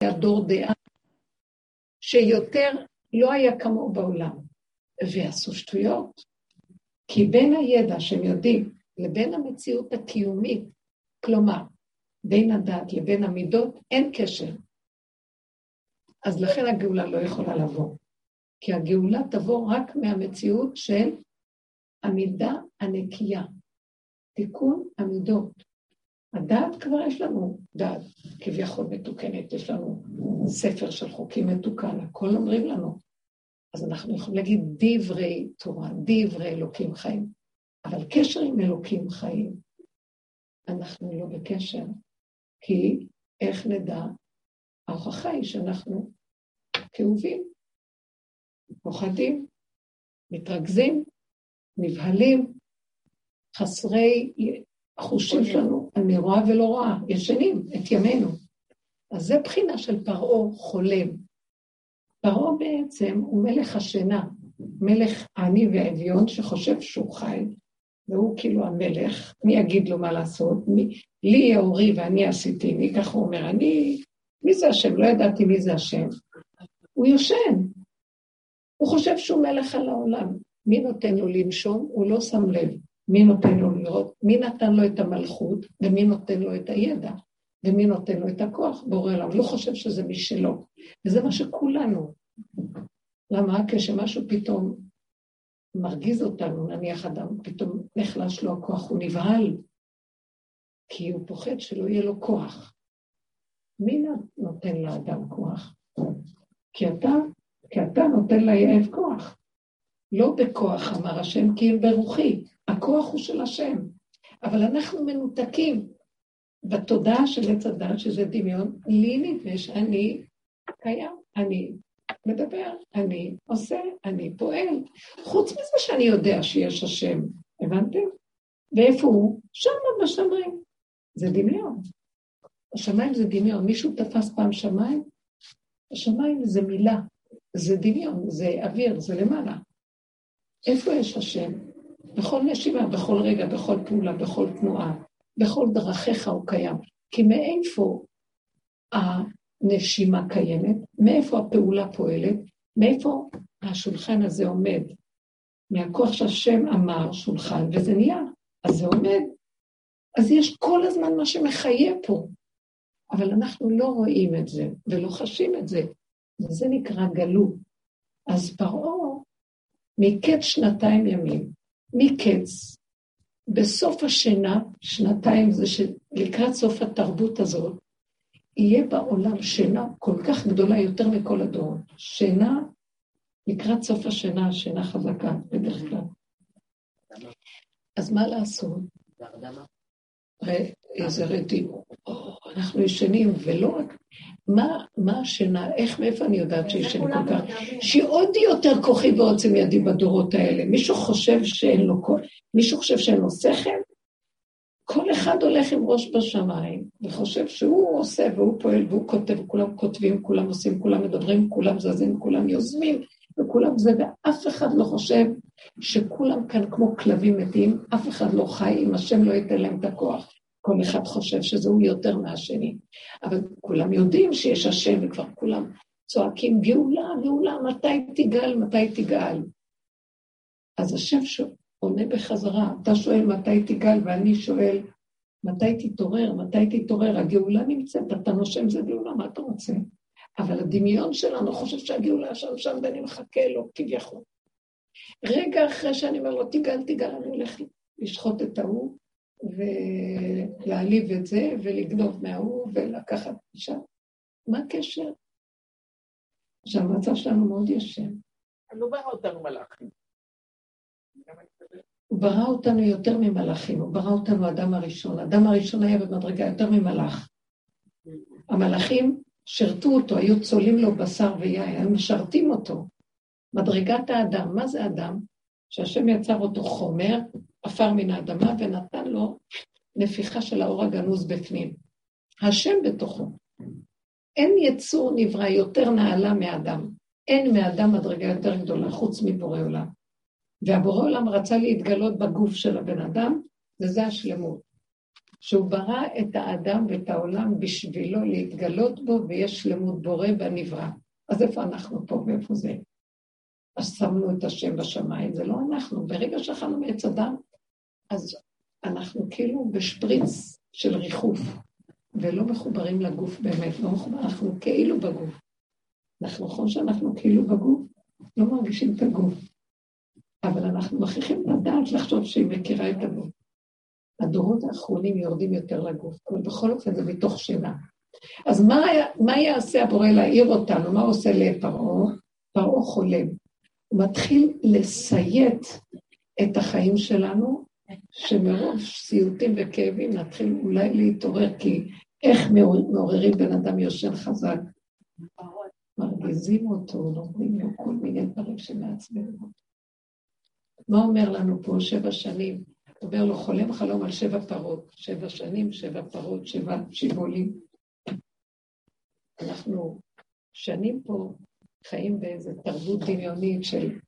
היה דור דעה שיותר לא היה כמוהו בעולם, ועשו שטויות. כי בין הידע שהם יודעים לבין המציאות הקיומית, כלומר, בין הדת לבין המידות, אין קשר. אז לכן הגאולה לא יכולה לבוא. כי הגאולה תבוא רק מהמציאות של המידה הנקייה, תיקון המידות. הדעת כבר יש לנו דעת כביכול מתוקנת, יש לנו ספר של חוקים מתוקן, הכל אומרים לנו. אז אנחנו יכולים להגיד דברי תורה, דברי אלוקים חיים. אבל קשר עם אלוקים חיים, אנחנו לא בקשר, כי איך נדע? ההוכחה היא שאנחנו כאובים, פוחדים, מתרכזים, נבהלים, חסרי החושים שלנו, אני רואה ולא רואה, ישנים את ימינו. אז זה בחינה של פרעה חולם. פרעה בעצם הוא מלך השינה, מלך עני ואביון שחושב שהוא חי, והוא כאילו המלך, מי יגיד לו מה לעשות? מי, לי יהיה אורי ואני עשיתי, מי ככה הוא אומר, אני, מי זה השם? לא ידעתי מי זה השם. הוא יושן. הוא חושב שהוא מלך על העולם. מי נותן לו לנשום? הוא לא שם לב. מי נותן לו לראות? מי נתן לו את המלכות, ומי נותן לו את הידע, ומי נותן לו את הכוח? בורא עולם. לא חושב שזה משלו. וזה מה שכולנו. למה? כשמשהו פתאום מרגיז אותנו, נניח אדם, פתאום נחלש לו הכוח, הוא נבהל, כי הוא פוחד שלא יהיה לו כוח. מי נותן לאדם כוח? כי אתה, כי אתה נותן ליעב כוח. לא בכוח, אמר השם, כי אם ברוחי. הכוח הוא של השם. אבל אנחנו מנותקים בתודעה של עץ הדת, שזה דמיון, לי נדמה שאני קיים, אני מדבר, אני עושה, אני פועל. חוץ מזה שאני יודע שיש השם, הבנתם? ואיפה הוא? שם בשמיים. זה דמיון. השמיים זה דמיון. מישהו תפס פעם שמיים? השמיים זה מילה, זה דמיון, זה אוויר, זה למעלה. איפה יש השם? בכל נשימה, בכל רגע, בכל פעולה, בכל תנועה, בכל דרכיך הוא קיים. כי מאיפה הנשימה קיימת? מאיפה הפעולה פועלת? מאיפה השולחן הזה עומד? מהכוח שהשם אמר שולחן, וזה נהיה, אז זה עומד. אז יש כל הזמן מה שמחיה פה, אבל אנחנו לא רואים את זה ולא חשים את זה, וזה נקרא גלות. אז פרעה, מקץ שנתיים ימים, מקץ, בסוף השינה, שנתיים זה שלקראת סוף התרבות הזאת, יהיה בעולם שינה כל כך גדולה יותר מכל הדורות. שינה, לקראת סוף השינה, שינה חזקה בדרך כלל. אז מה לעשות? רדים. אנחנו ישנים, ולא רק... מה, מה השינה, איך, מאיפה אני יודעת שישן כל כך? שהיא עוד יותר כוחי ועוצם ידי בדורות האלה. מישהו חושב שאין לו כוח, מישהו חושב שאין לו שכל? כל אחד הולך עם ראש בשמיים, וחושב שהוא עושה והוא פועל והוא כותב, כולם כותבים, כולם עושים, כולם מדברים, כולם זזים, כולם יוזמים, וכולם זה, ואף אחד לא חושב שכולם כאן כמו כלבים מתים, אף אחד לא חי אם השם לא ייתן להם את הכוח. כל אחד חושב שזהו יותר מהשני. אבל כולם יודעים שיש השם, וכבר כולם צועקים, גאולה, גאולה, מתי תגאל, מתי תגאל. אז השם עונה בחזרה, אתה שואל מתי תגאל, ואני שואל, מתי תתעורר, מתי תתעורר, הגאולה נמצאת, אתה נושם זה גאולה, מה אתה רוצה? אבל הדמיון שלנו חושב שהגאולה שם שם ואני מחכה לו, כביכול. רגע אחרי שאני אומר לו, תגאל, תגאל, אני הולך לשחוט את ההוא, ולהעליב את זה, ולגנוב מההוא, ולקחת אישה. מה הקשר? עכשיו, המצב שלנו מאוד ישן. לא ברא אותנו מלאכים. הוא ברא אותנו יותר ממלאכים, הוא ברא אותנו אדם הראשון. אדם הראשון היה במדרגה יותר ממלאך. המלאכים שירתו אותו, היו צולעים לו בשר ויין, הם משרתים אותו. מדרגת האדם, מה זה אדם? שהשם יצר אותו חומר, עפר מן האדמה, ונתן לו נפיחה של האור הגנוז בפנים. השם בתוכו. אין יצור נברא יותר נעלה מאדם. אין מאדם מדרגה יותר גדולה, חוץ מבורא עולם. והבורא עולם רצה להתגלות בגוף של הבן אדם, וזה השלמות. שהוא ברא את האדם ואת העולם בשבילו להתגלות בו, ויש שלמות בורא בנברא. אז איפה אנחנו פה ואיפה זה? אז שמנו את השם בשמיים, זה לא אנחנו. ברגע שאכלנו מעץ אדם, אז אנחנו כאילו בשפריץ של ריחוף, ולא מחוברים לגוף באמת, לא מחובר, אנחנו כאילו בגוף. אנחנו נכון שאנחנו כאילו בגוף, לא מרגישים את הגוף. אבל אנחנו מכריחים לדעת לחשוב שהיא מכירה את הגוף. הדורות האחרונים יורדים יותר לגוף, אבל בכל אופן זה מתוך שינה. אז מה, מה יעשה הבורא להעיר אותנו? מה עושה לפרעה? פרעה חולם. הוא מתחיל לסיית את החיים שלנו, שמרוב סיוטים וכאבים נתחיל אולי להתעורר, כי איך מעוררים בן אדם יושן חזק? מרגיזים אותו, נותנים לו כל מיני דברים שמעצבנים אותו. מה אומר לנו פה שבע שנים? אומר לו, חולם חלום על שבע פרות, שבע שנים, שבע פרות, שבע שיבולים. אנחנו שנים פה חיים באיזו תרבות דמיונית של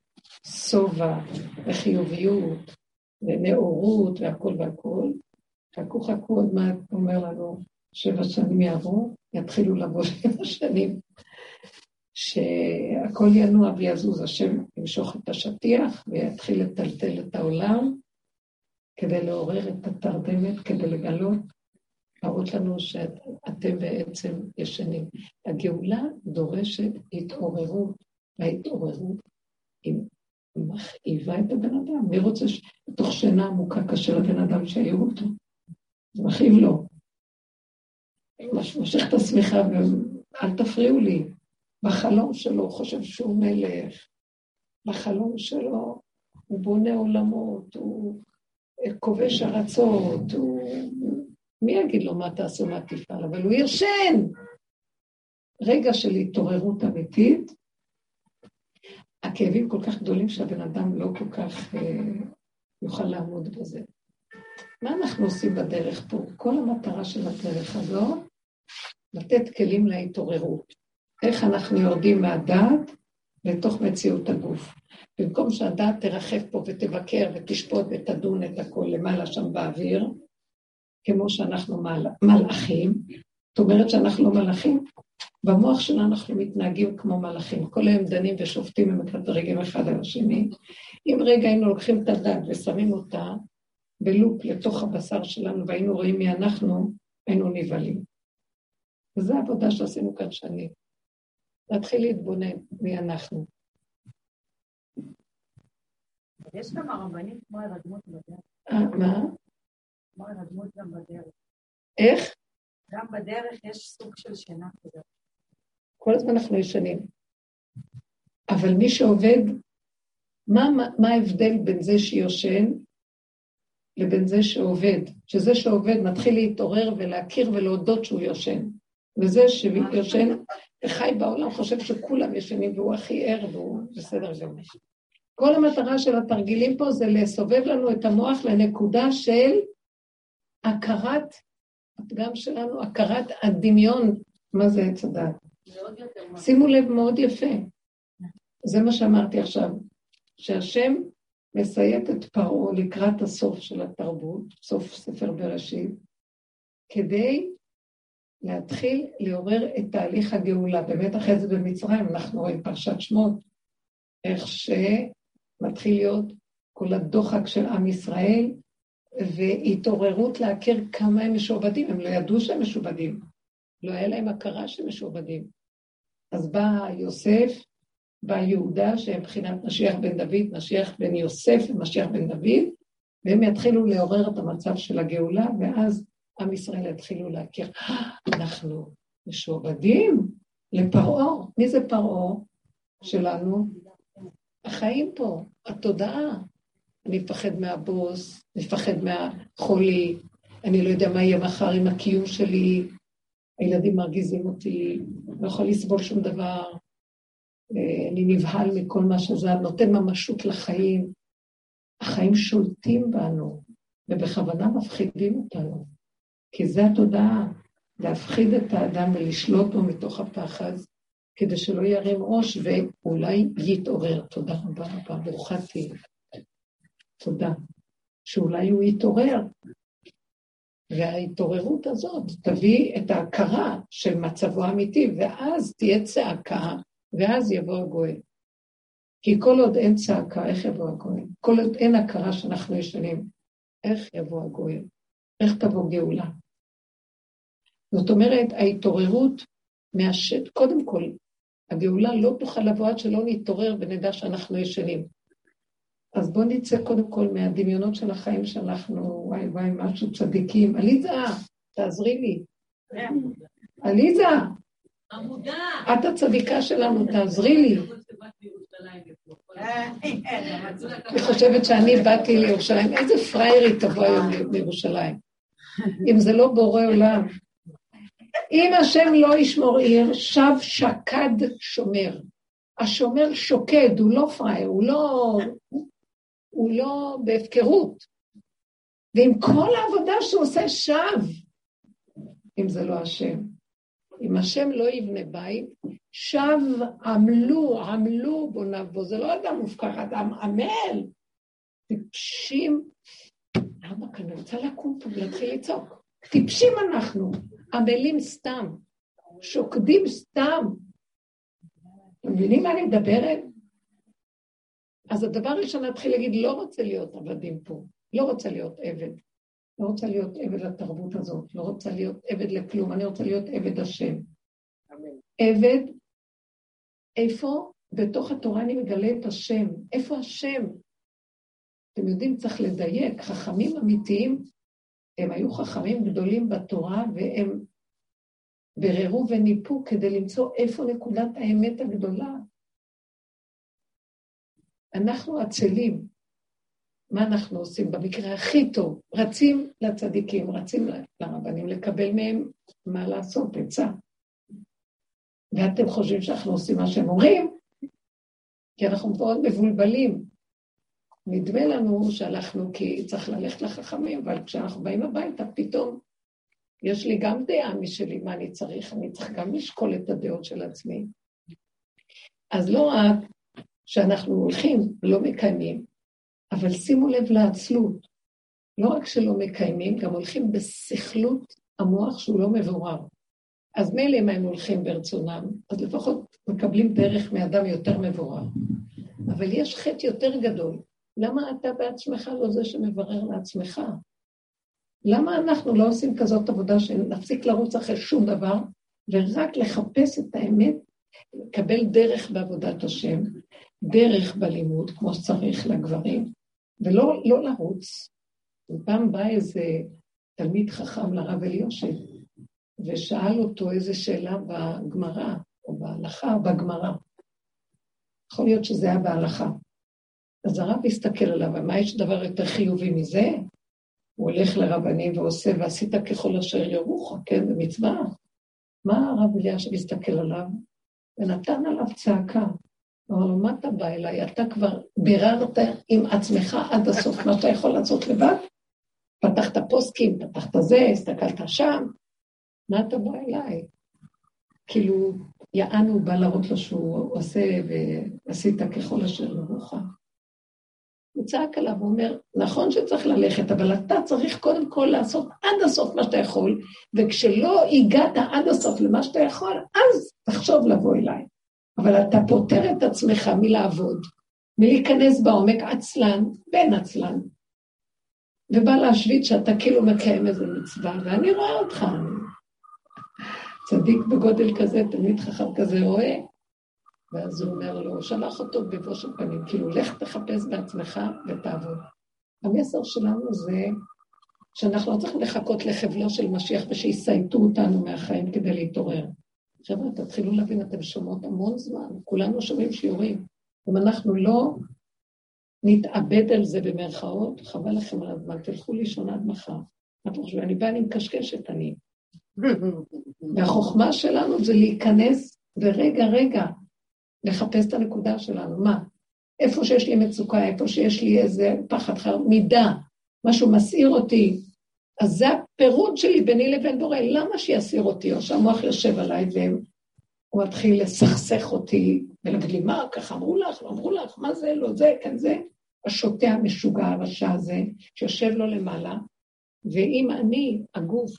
שובע וחיוביות ונאורות והכל והכל. חכו חכו עוד מעט, אומר לנו, שבע שנים יעברו, יתחילו לבוא שבע שנים, שהכל ינוע ויזוז, השם ימשוך את השטיח ויתחיל לטלטל את העולם כדי לעורר את התרדמת, כדי לגלות, להראות לנו שאתם בעצם ישנים. הגאולה דורשת התעוררות, וההתעוררות היא מכאיבה את הבן אדם. מי רוצה בתוך שינה עמוקה קשה לבן אדם שיעירו אותו? זה מכאיב לו. מושך את השמיכה ואל תפריעו לי. בחלום שלו הוא חושב שהוא מלך. בחלום שלו הוא בונה עולמות, הוא כובש ארצות, הוא... מי יגיד לו מה תעשו, מה תפעל? אבל הוא ישן. רגע של התעוררות אמיתית, הכאבים כל כך גדולים שהבן אדם לא כל כך אה, יוכל לעמוד בזה. מה אנחנו עושים בדרך פה? כל המטרה של הדרך הזו, לתת כלים להתעוררות. איך אנחנו יורדים מהדעת לתוך מציאות הגוף. במקום שהדעת תרחף פה ותבקר ותשפוט ותדון את הכל למעלה שם באוויר, כמו שאנחנו מל... מלאכים, זאת אומרת שאנחנו לא מלאכים, במוח שלנו אנחנו מתנהגים כמו מלאכים, כל היום דנים ושופטים ומקטרגים אחד על השני. אם רגע היינו לוקחים את הדת ושמים אותה בלופ לתוך הבשר שלנו והיינו רואים מי אנחנו, היינו נבהלים. וזו העבודה שעשינו כאן שנים. להתחיל להתבונן מי אנחנו. יש כמה רבנים כמו הרדמות בדרך. אה, מה? כמו הרדמות גם בדרך. איך? גם בדרך יש סוג של שינה כזאת. כל הזמן אנחנו ישנים. אבל מי שעובד, מה, מה, מה ההבדל בין זה שיושן לבין זה שעובד? שזה שעובד מתחיל להתעורר ולהכיר ולהודות שהוא יושן. וזה שיושן וחי בעולם חושב שכולם ישנים והוא הכי ער והוא בסדר גמור. כל המטרה של התרגילים פה זה לסובב לנו את המוח לנקודה של הכרת, הפגם שלנו, הכרת הדמיון, מה זה עץ הדת. שימו לב מאוד יפה, זה מה שאמרתי עכשיו, שהשם מסייט את פרעה לקראת הסוף של התרבות, סוף ספר בראשית, כדי להתחיל לעורר את תהליך הגאולה. באמת אחרי זה במצרים, אנחנו רואים פרשת שמות, איך שמתחיל להיות כל הדוחק של עם ישראל, והתעוררות להכיר כמה הם משועבדים, הם לא ידעו שהם משועבדים, לא היה להם הכרה שהם משועבדים. אז בא יוסף, בא יהודה, שהם מבחינת משיח בן דוד, משיח בן יוסף ומשיח בן דוד, והם יתחילו לעורר את המצב של הגאולה, ואז עם ישראל יתחילו להכיר, אנחנו משועבדים לפרעה. מי זה פרעה שלנו? החיים פה, התודעה. אני מפחד מהבוס, אני מפחד מהחולי, אני לא יודע מה יהיה מחר עם הקיום שלי, הילדים מרגיזים אותי, לא יכול לסבול שום דבר, אה, אני נבהל מכל מה שזה, נותן ממשות לחיים. החיים שולטים בנו, ובכוונה מפחידים אותנו. כי זה התודעה, להפחיד את האדם ולשלוט בו מתוך הפחד, כדי שלא ירים ראש ואולי יתעורר. תודה רבה רבה, ברוכה תהיי. תודה. שאולי הוא יתעורר. וההתעוררות הזאת תביא את ההכרה של מצבו האמיתי, ואז תהיה צעקה, ואז יבוא הגואל. כי כל עוד אין צעקה, איך יבוא הגואל? כל עוד אין הכרה שאנחנו ישנים, איך יבוא הגואל? איך תבוא גאולה? זאת אומרת, ההתעוררות מהשט, קודם כל, הגאולה לא תוכל לבוא עד שלא נתעורר ונדע שאנחנו ישנים. אז בואו נצא קודם כל מהדמיונות של החיים שאנחנו, וואי וואי, משהו צדיקים. עליזה, תעזרי לי. עליזה, את הצדיקה שלנו, תעזרי לי. אני חושבת שאני באתי לירושלים, איזה פריירית תבוא היום לירושלים. אם זה לא בורא עולם. אם השם לא ישמור עיר, שב שקד שומר. השומר שוקד, הוא לא פראייר, הוא לא, הוא לא בהפקרות. ועם כל העבודה שהוא עושה שב, אם זה לא השם. אם השם לא יבנה בית, שב עמלו, עמלו בו נבוא. זה לא אדם מופקר, אדם עמל. טיפשים. למה כאן? אני רוצה לקום פה ולהתחיל לצעוק. טיפשים אנחנו, עמלים סתם, שוקדים סתם. אתם מבינים מה אני מדברת? אז הדבר הראשון להתחיל להגיד, לא רוצה להיות עבדים פה, לא רוצה להיות עבד. לא רוצה להיות עבד לתרבות הזאת, לא רוצה להיות עבד לכלום, אני רוצה להיות עבד השם. עבד, איפה? בתוך התורה אני מגלה את השם. איפה השם? אתם יודעים, צריך לדייק, חכמים אמיתיים, הם היו חכמים גדולים בתורה, והם ביררו וניפו כדי למצוא איפה נקודת האמת הגדולה. אנחנו עצלים. מה אנחנו עושים במקרה הכי טוב? רצים לצדיקים, רצים לרבנים לקבל מהם מה לעשות, עצה. ואתם חושבים שאנחנו עושים מה שהם אומרים? כי אנחנו מאוד מבולבלים. נדמה לנו שהלכנו כי צריך ללכת לחכמים, אבל כשאנחנו באים הביתה, פתאום יש לי גם דעה משלי, מה אני צריך, אני צריך גם לשקול את הדעות של עצמי. אז לא רק שאנחנו הולכים ולא מקיימים, אבל שימו לב לעצלות. לא רק שלא מקיימים, גם הולכים בסכלות המוח שהוא לא מבורר. אז מילא אם הם הולכים ברצונם, אז לפחות מקבלים דרך מאדם יותר מבורר. אבל יש חטא יותר גדול. למה אתה בעצמך לא זה שמברר לעצמך? למה אנחנו לא עושים כזאת עבודה שנפסיק לרוץ אחרי שום דבר, ורק לחפש את האמת, לקבל דרך בעבודת השם, דרך בלימוד, כמו שצריך לגברים, ולא לא לרוץ. פעם בא איזה תלמיד חכם לרב אליושי, ושאל אותו איזה שאלה בגמרא, או בהלכה, או בגמרא. יכול להיות שזה היה בהלכה. אז הרב הסתכל עליו, ומה יש דבר יותר חיובי מזה? הוא הולך לרבנים ועושה, ועשית ככל אשר יורוך, כן, במצווה. מה הרב אלישב הסתכל עליו? ונתן עליו צעקה. אמר לו, מה אתה בא אליי? אתה כבר ביררת עם עצמך עד הסוף מה שאתה יכול לעשות לבד? פתחת פוסקים, פתחת זה, הסתכלת שם, מה אתה בא אליי? כאילו, יענו בא להראות לו שהוא עושה ועשית ככל אשר יורוך. הוא צעק עליו, הוא אומר, נכון שצריך ללכת, אבל אתה צריך קודם כל לעשות עד הסוף מה שאתה יכול, וכשלא הגעת עד הסוף למה שאתה יכול, אז תחשוב לבוא אליי. אבל אתה פוטר את עצמך מלעבוד, מלהיכנס בעומק עצלן, בן עצלן, ובא להשוויץ שאתה כאילו מקיים איזה מצווה, ואני רואה אותך. צדיק בגודל כזה, תלמיד חכם כזה רואה, ואז הוא אומר לו, שלח אותו בבושת פנים, כאילו, לך תחפש בעצמך ותעבוד. המסר שלנו זה שאנחנו לא צריכים לחכות לחבלו של משיח ושיסייטו אותנו מהחיים כדי להתעורר. חבר'ה, תתחילו להבין, אתם שומעות המון זמן, כולנו שומעים שיעורים. אם אנחנו לא נתאבד על זה במרכאות, חבל לכם על הזמן, תלכו לישון עד מחר. מה אתם חושבים? אני באה, אני מקשקשת, אני. והחוכמה שלנו זה להיכנס, ורגע, רגע, לחפש את הנקודה שלנו. מה? איפה שיש לי מצוקה, איפה שיש לי איזה פחד חר, מידה, משהו מסעיר אותי, אז זה הפירוד שלי ביני לבין בורא, למה שיסיר אותי? או שהמוח יושב עליי והוא מתחיל לסכסך אותי ולהגיד לי, מה, ככה אמרו לך, לא אמרו לך, מה זה, לא זה, כן זה. השוטה המשוגע הרשע הזה, שיושב לו למעלה, ואם אני, הגוף,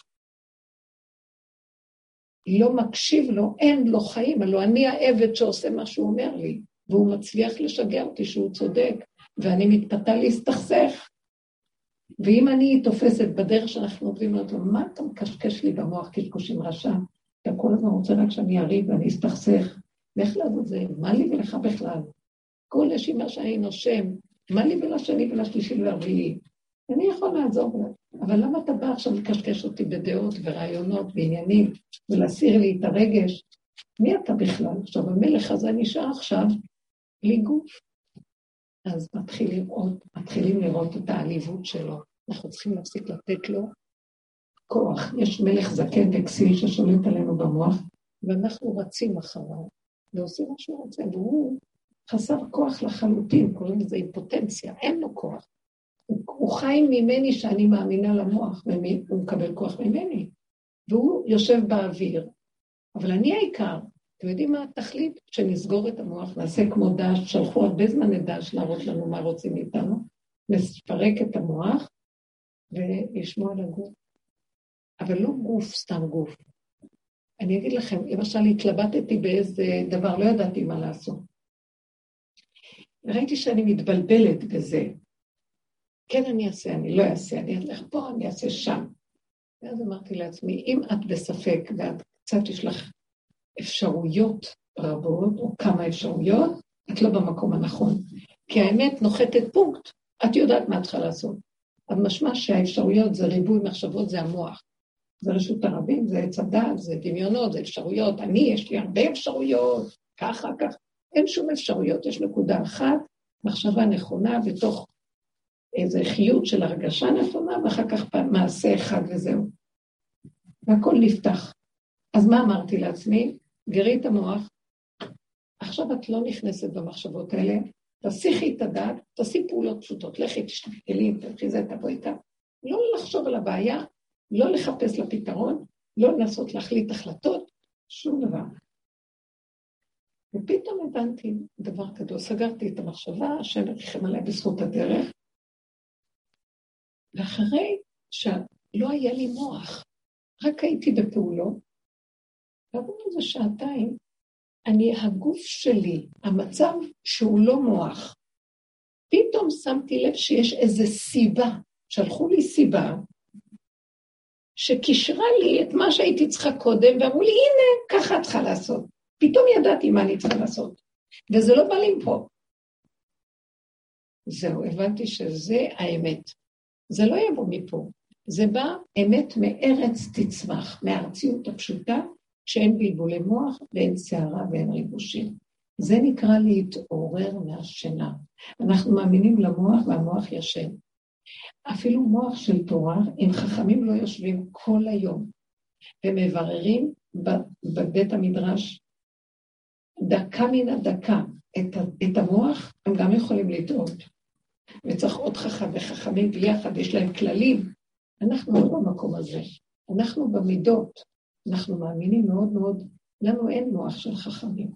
לא מקשיב לו, אין לו חיים, הלוא אני העבד שעושה מה שהוא אומר לי, והוא מצליח לשגע אותי שהוא צודק, ואני מתפתה להסתכסך. ואם אני תופסת בדרך שאנחנו עובדים, אומרת לו, מה אתה מקשקש לי במוח קשקושים רשע? אתה כל הזמן רוצה רק שאני אריב ואני אסתכסך. לך לעזאזל, מה לי ולך בכלל? כל נשימה שאני נושם, מה לי ולשני ולשלישי ולרביעי? אני יכול לעזור. אבל למה אתה בא עכשיו לקשקש אותי בדעות ורעיונות ועניינים ולהסיר לי את הרגש? מי אתה בכלל? עכשיו, המלך הזה נשאר עכשיו בלי גוף. אז מתחיל לראות, מתחילים לראות את העליבות שלו. אנחנו צריכים להפסיק לתת לו כוח. יש מלך זקן וכסיל ששולט עלינו במוח, ואנחנו רצים אחריו, ועושים מה שהוא רוצה, והוא חסר כוח לחלוטין, קוראים לזה אימפוטנציה, אין לו כוח. הוא חי ממני שאני מאמינה למוח, והוא מקבל כוח ממני. והוא יושב באוויר, אבל אני העיקר. אתם יודעים מה התכלית? שנסגור את המוח, נעשה כמו דש, שלחו הרבה זמן את דש להראות לנו מה רוצים מאיתנו, נפרק את המוח ולשמוע על הגוף. אבל לא גוף, סתם גוף. אני אגיד לכם, למשל התלבטתי באיזה דבר, לא ידעתי מה לעשות. ראיתי שאני מתבלבלת בזה. כן, אני אעשה, אני לא אעשה, אני אלך פה, אני אעשה שם. ואז אמרתי לעצמי, אם את בספק ואת קצת יש לך אפשרויות רבות, או כמה אפשרויות, את לא במקום הנכון. כי האמת נוחתת פונקט, את יודעת מה את צריכה לעשות. אז משמע שהאפשרויות זה ריבוי מחשבות, זה המוח. זה רשות הרבים, זה עץ הדת, זה דמיונות, זה אפשרויות. אני, יש לי הרבה אפשרויות, ככה, ככה. אין שום אפשרויות, יש נקודה אחת, מחשבה נכונה בתוך איזה חיות של הרגשה נכונה, ואחר כך מעשה אחד וזהו. והכל נפתח. אז מה אמרתי לעצמי? גרי את המוח, עכשיו את לא נכנסת במחשבות האלה, תסיכי את הדעת, תעשי פעולות פשוטות, לכי, תשתפי כלים, תלכי זה, תבואי איתה. לא לחשוב על הבעיה, לא לחפש לפתרון, לא לנסות להחליט החלטות, שום דבר. ופתאום הבנתי דבר גדול, סגרתי את המחשבה, השם יריחם עליה בזכות הדרך, ואחרי שלא היה לי מוח, רק הייתי בפעולות, ועבור איזה שעתיים, אני, הגוף שלי, המצב שהוא לא מוח, פתאום שמתי לב שיש איזו סיבה, שלחו לי סיבה, שקישרה לי את מה שהייתי צריכה קודם, ואמרו לי, הנה, ככה את צריכה לעשות. פתאום ידעתי מה אני צריכה לעשות, וזה לא בא לי פה. זהו, הבנתי שזה האמת. זה לא יבוא מפה, זה בא אמת מארץ תצמח, מהארציות הפשוטה, שאין בלבולי מוח ואין שערה ואין ריבושים. זה נקרא להתעורר מהשינה. אנחנו מאמינים למוח והמוח ישן. אפילו מוח של תורה, אם חכמים לא יושבים כל היום ומבררים בבית המדרש דקה מן הדקה את המוח, הם גם יכולים לטעות. וצריך עוד חכם וחכמים ביחד, יש להם כללים. אנחנו לא במקום הזה, אנחנו במידות. אנחנו מאמינים מאוד מאוד, לנו אין מוח של חכמים.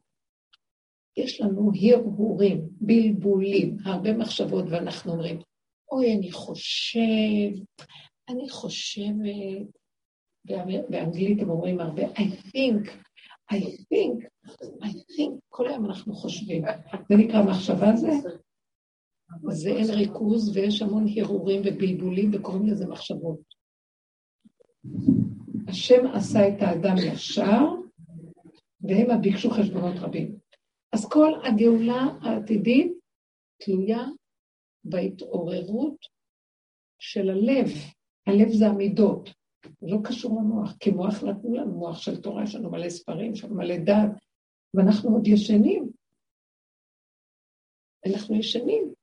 יש לנו הרהורים, בלבולים, הרבה מחשבות, ואנחנו אומרים, אוי, אני חושב, אני חושבת, באנגלית הם אומרים הרבה, I think, I think, I think, כל היום אנחנו חושבים. זה נקרא מחשבה זה? זה אין ריכוז ויש המון הרהורים ובלבולים וקוראים לזה מחשבות. השם עשה את האדם ישר, והם ביקשו חשבונות רבים. אז כל הגאולה העתידית תלויה בהתעוררות של הלב. הלב זה המידות, לא קשור למוח, כי מוח נתנו לנו, מוח של תורה, יש לנו מלא ספרים, יש לנו מלא דת, ואנחנו עוד ישנים. אנחנו ישנים.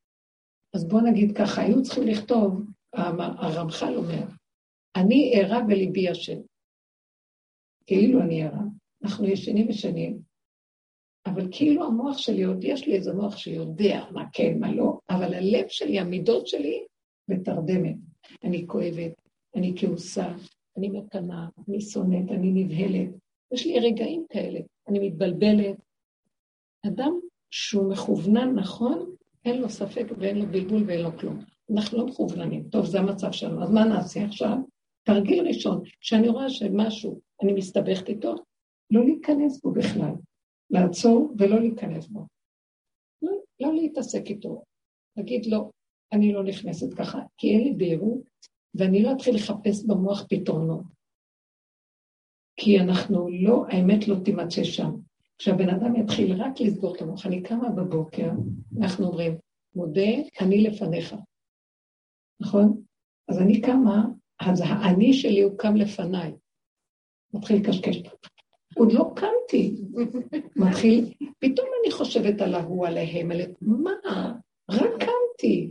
אז בואו נגיד ככה, היו צריכים לכתוב, הרמח"ל אומר, אני ערה בליבי ישן. כאילו אני ערה. אנחנו ישנים ושנים, אבל כאילו המוח שלי, עוד יש לי איזה מוח שיודע מה כן, מה לא, אבל הלב שלי, המידות שלי, בתרדמת. אני כואבת, אני כעוסה, אני מקנאה, אני שונאת, אני נבהלת. יש לי רגעים כאלה, אני מתבלבלת. אדם שהוא מכוונן נכון, אין לו ספק ואין לו בלבול ואין לו כלום. אנחנו לא מכווננים. טוב, זה המצב שלנו, אז מה נעשה עכשיו? תרגיל ראשון, כשאני רואה שמשהו, אני מסתבכת איתו, לא להיכנס בו בכלל. לעצור ולא להיכנס בו. לא, לא להתעסק איתו. להגיד לא, אני לא נכנסת ככה, כי אין לי בהירות, ואני לא אתחיל לחפש במוח פתרונות. כי אנחנו לא, האמת לא תימצא שם. כשהבן אדם יתחיל רק לסגור את המוח, אני קמה בבוקר, אנחנו אומרים, מודה, אני לפניך. נכון? אז אני קמה, אז האני שלי הוא קם לפניי. מתחיל לקשקש. עוד לא קמתי. מתחיל, פתאום אני חושבת על ההוא, עליהם, על... מה? רק קמתי.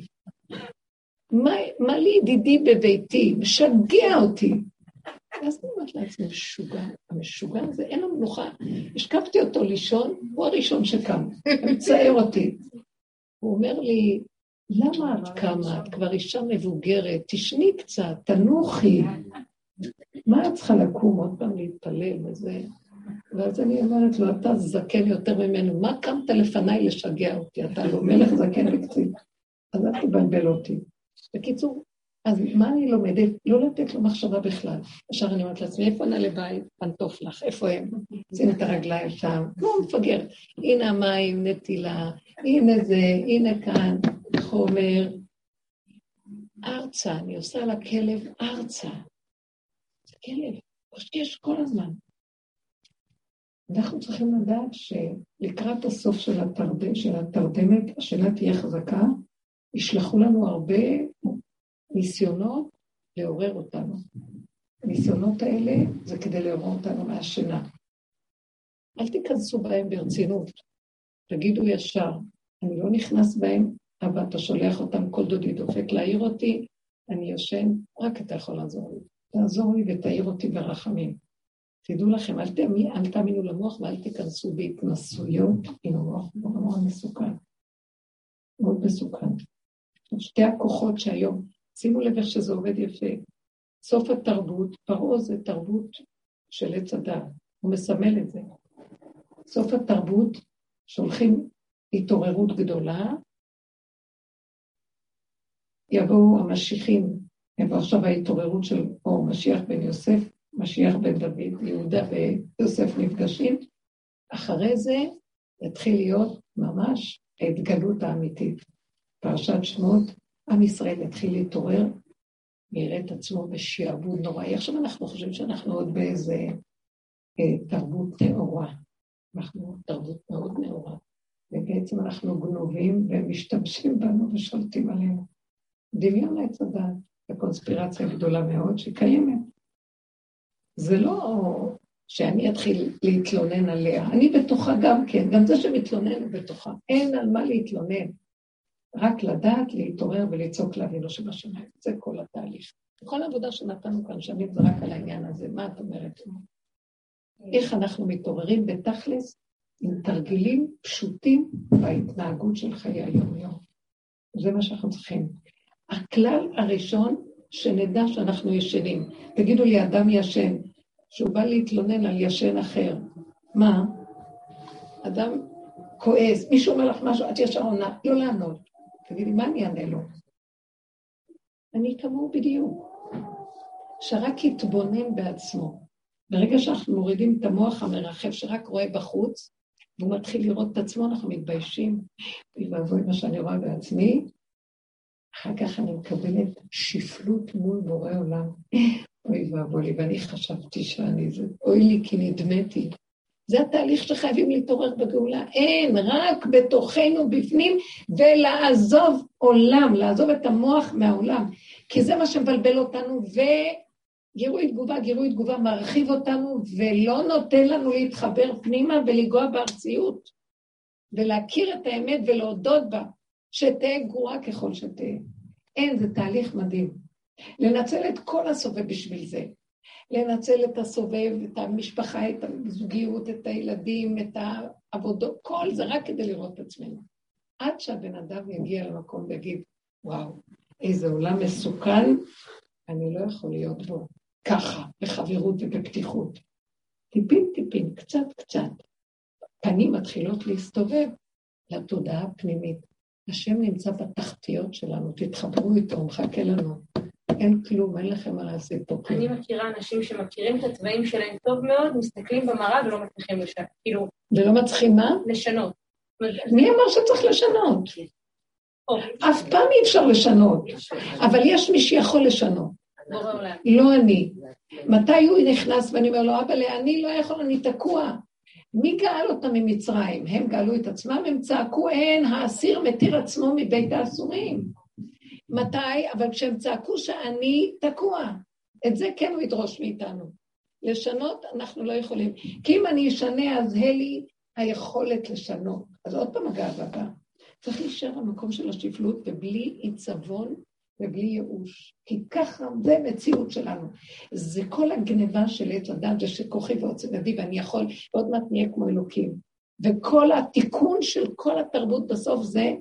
מה, מה לי ידידי בביתי? משגע אותי. ואז אני אומרת לעצמי, משוגע, המשוגע הזה, אין לו מנוחה. השקפתי אותו לישון, הוא הראשון שקם, מצער אותי. הוא אומר לי, למה את קמה? את כבר אישה מבוגרת, תשני קצת, תנוחי. מה את צריכה לקום עוד פעם להתפלל וזה? ואז אני אומרת לו, אתה זקן יותר ממנו, מה קמת לפניי לשגע אותי? אתה לא מלך זקן וקצין. אז אל תבלבל אותי. בקיצור, אז מה אני לומדת? לא לתת לו מחשבה בכלל. ישר אני אומרת לעצמי, איפה נעלי בית? פנטוף לך, איפה הם? שים את הרגליים שם, כמו מפגר. הנה המים, נטילה, הנה זה, הנה כאן, חומר. ארצה, אני עושה לכלב ארצה. זה כלב, קושקש כל הזמן. אנחנו צריכים לדעת שלקראת הסוף של, התרד... של התרדמת, השאלה תהיה חזקה, ישלחו לנו הרבה ניסיונות לעורר אותנו. הניסיונות האלה זה כדי לעורר אותנו מהשינה. אל תיכנסו בהם ברצינות, תגידו ישר, אני לא נכנס בהם, אבל אתה שולח אותם, כל דודי דופק להעיר אותי, אני יושן, רק אתה יכול לעזור לי. תעזור לי ותעיר אותי ברחמים. תדעו לכם, אל, תאמי, אל תאמינו למוח ואל תיכנסו בהתנסויות עם המוח, הוא מאוד מסוכן. מאוד מסוכן. שתי הכוחות שהיום, שימו לב איך שזה עובד יפה. סוף התרבות, פרעה זה תרבות של עץ הדת, הוא מסמל את זה. סוף התרבות, שולחים התעוררות גדולה, יבואו המשיחים, יבוא עכשיו ההתעוררות של אור משיח בן יוסף, משיח בן דוד, יהודה ויוסף נפגשים, אחרי זה יתחיל להיות ממש ההתגלות האמיתית. פרשת שמות, עם ישראל יתחיל להתעורר ויראה את עצמו בשעבוד נוראי. עכשיו אנחנו חושבים שאנחנו עוד באיזה אה, תרבות נאורה. אנחנו תרבות מאוד נאורה. ובעצם אנחנו גנובים ומשתמשים בנו ושולטים עלינו. דמיון עץ הדת, וקונספירציה גדולה מאוד שקיימת. זה לא שאני אתחיל להתלונן עליה, אני בתוכה גם כן, גם זה שמתלונן בתוכה. אין על מה להתלונן. רק לדעת, להתעורר ולצעוק לאבינו שבשמיים. זה כל התהליך. כל העבודה שנתנו כאן שנים זה רק על העניין הזה. מה את אומרת? איך אנחנו מתעוררים בתכלס עם תרגילים פשוטים בהתנהגות של חיי היום-יום. זה מה שאנחנו צריכים. הכלל הראשון, שנדע שאנחנו ישנים. תגידו לי, אדם ישן, שהוא בא להתלונן על ישן אחר, מה? אדם כועס, מישהו אומר לך משהו, את ישר עונה, לא לענות. תגידי, מה אני אענה לו? אני כמוהו בדיוק. שרק יתבונן בעצמו. ברגע שאנחנו מורידים את המוח המרחב שרק רואה בחוץ, והוא מתחיל לראות את עצמו, אנחנו מתביישים. אוי ואבוי מה שאני רואה בעצמי, אחר כך אני מקבלת שפלות מול בורא עולם. אוי ואבוי לי, ואני חשבתי שאני זה, אוי לי כי נדמתי. זה התהליך שחייבים להתעורר בגאולה. אין, רק בתוכנו בפנים, ולעזוב עולם, לעזוב את המוח מהעולם. כי זה מה שמבלבל אותנו, וגירוי תגובה, גירוי תגובה מרחיב אותנו, ולא נותן לנו להתחבר פנימה ולגוע בארציות, ולהכיר את האמת ולהודות בה, שתהא גרועה ככל שתהא. אין, זה תהליך מדהים. לנצל את כל הסובב בשביל זה. לנצל את הסובב, את המשפחה, את הזוגיות, את הילדים, את העבודות, כל זה רק כדי לראות את עצמנו. עד שהבן אדם יגיע למקום ויגיד, וואו, איזה עולם מסוכן, אני לא יכול להיות בו ככה, בחברות ובפתיחות. טיפין טיפין, קצת קצת. פנים מתחילות להסתובב לתודעה הפנימית. השם נמצא בתחתיות שלנו, תתחברו איתו, הוא מחכה לנו. אין כלום, אין לכם מה לעשות פה אני מכירה אנשים שמכירים את הצבעים שלהם טוב מאוד, מסתכלים במראה ולא מצליחים לשנות, כאילו... ולא מצליחים מה? לשנות. מי אמר שצריך לשנות? אף פעם אי אפשר לשנות, אבל יש מי שיכול לשנות. לא אני. מתי הוא נכנס ואני אומר לו, אבל אני לא יכול, אני תקוע. מי גאל אותם ממצרים? הם גאלו את עצמם, הם צעקו, אין, האסיר מתיר עצמו מבית האסורים. מתי? אבל כשהם צעקו שאני תקוע. את זה כן הוא ידרוש מאיתנו. לשנות אנחנו לא יכולים. כי אם אני אשנה, אז לי היכולת לשנות. אז עוד פעם הגאווה באה. צריך להישאר במקום של השפלות ובלי עיצבון ובלי ייאוש. כי ככה, זה מציאות שלנו. זה כל הגניבה של עץ הדת, זה שכוחי ועוצמתי ואני יכול, ועוד מעט נהיה כמו אלוקים. וכל התיקון של כל התרבות בסוף זה,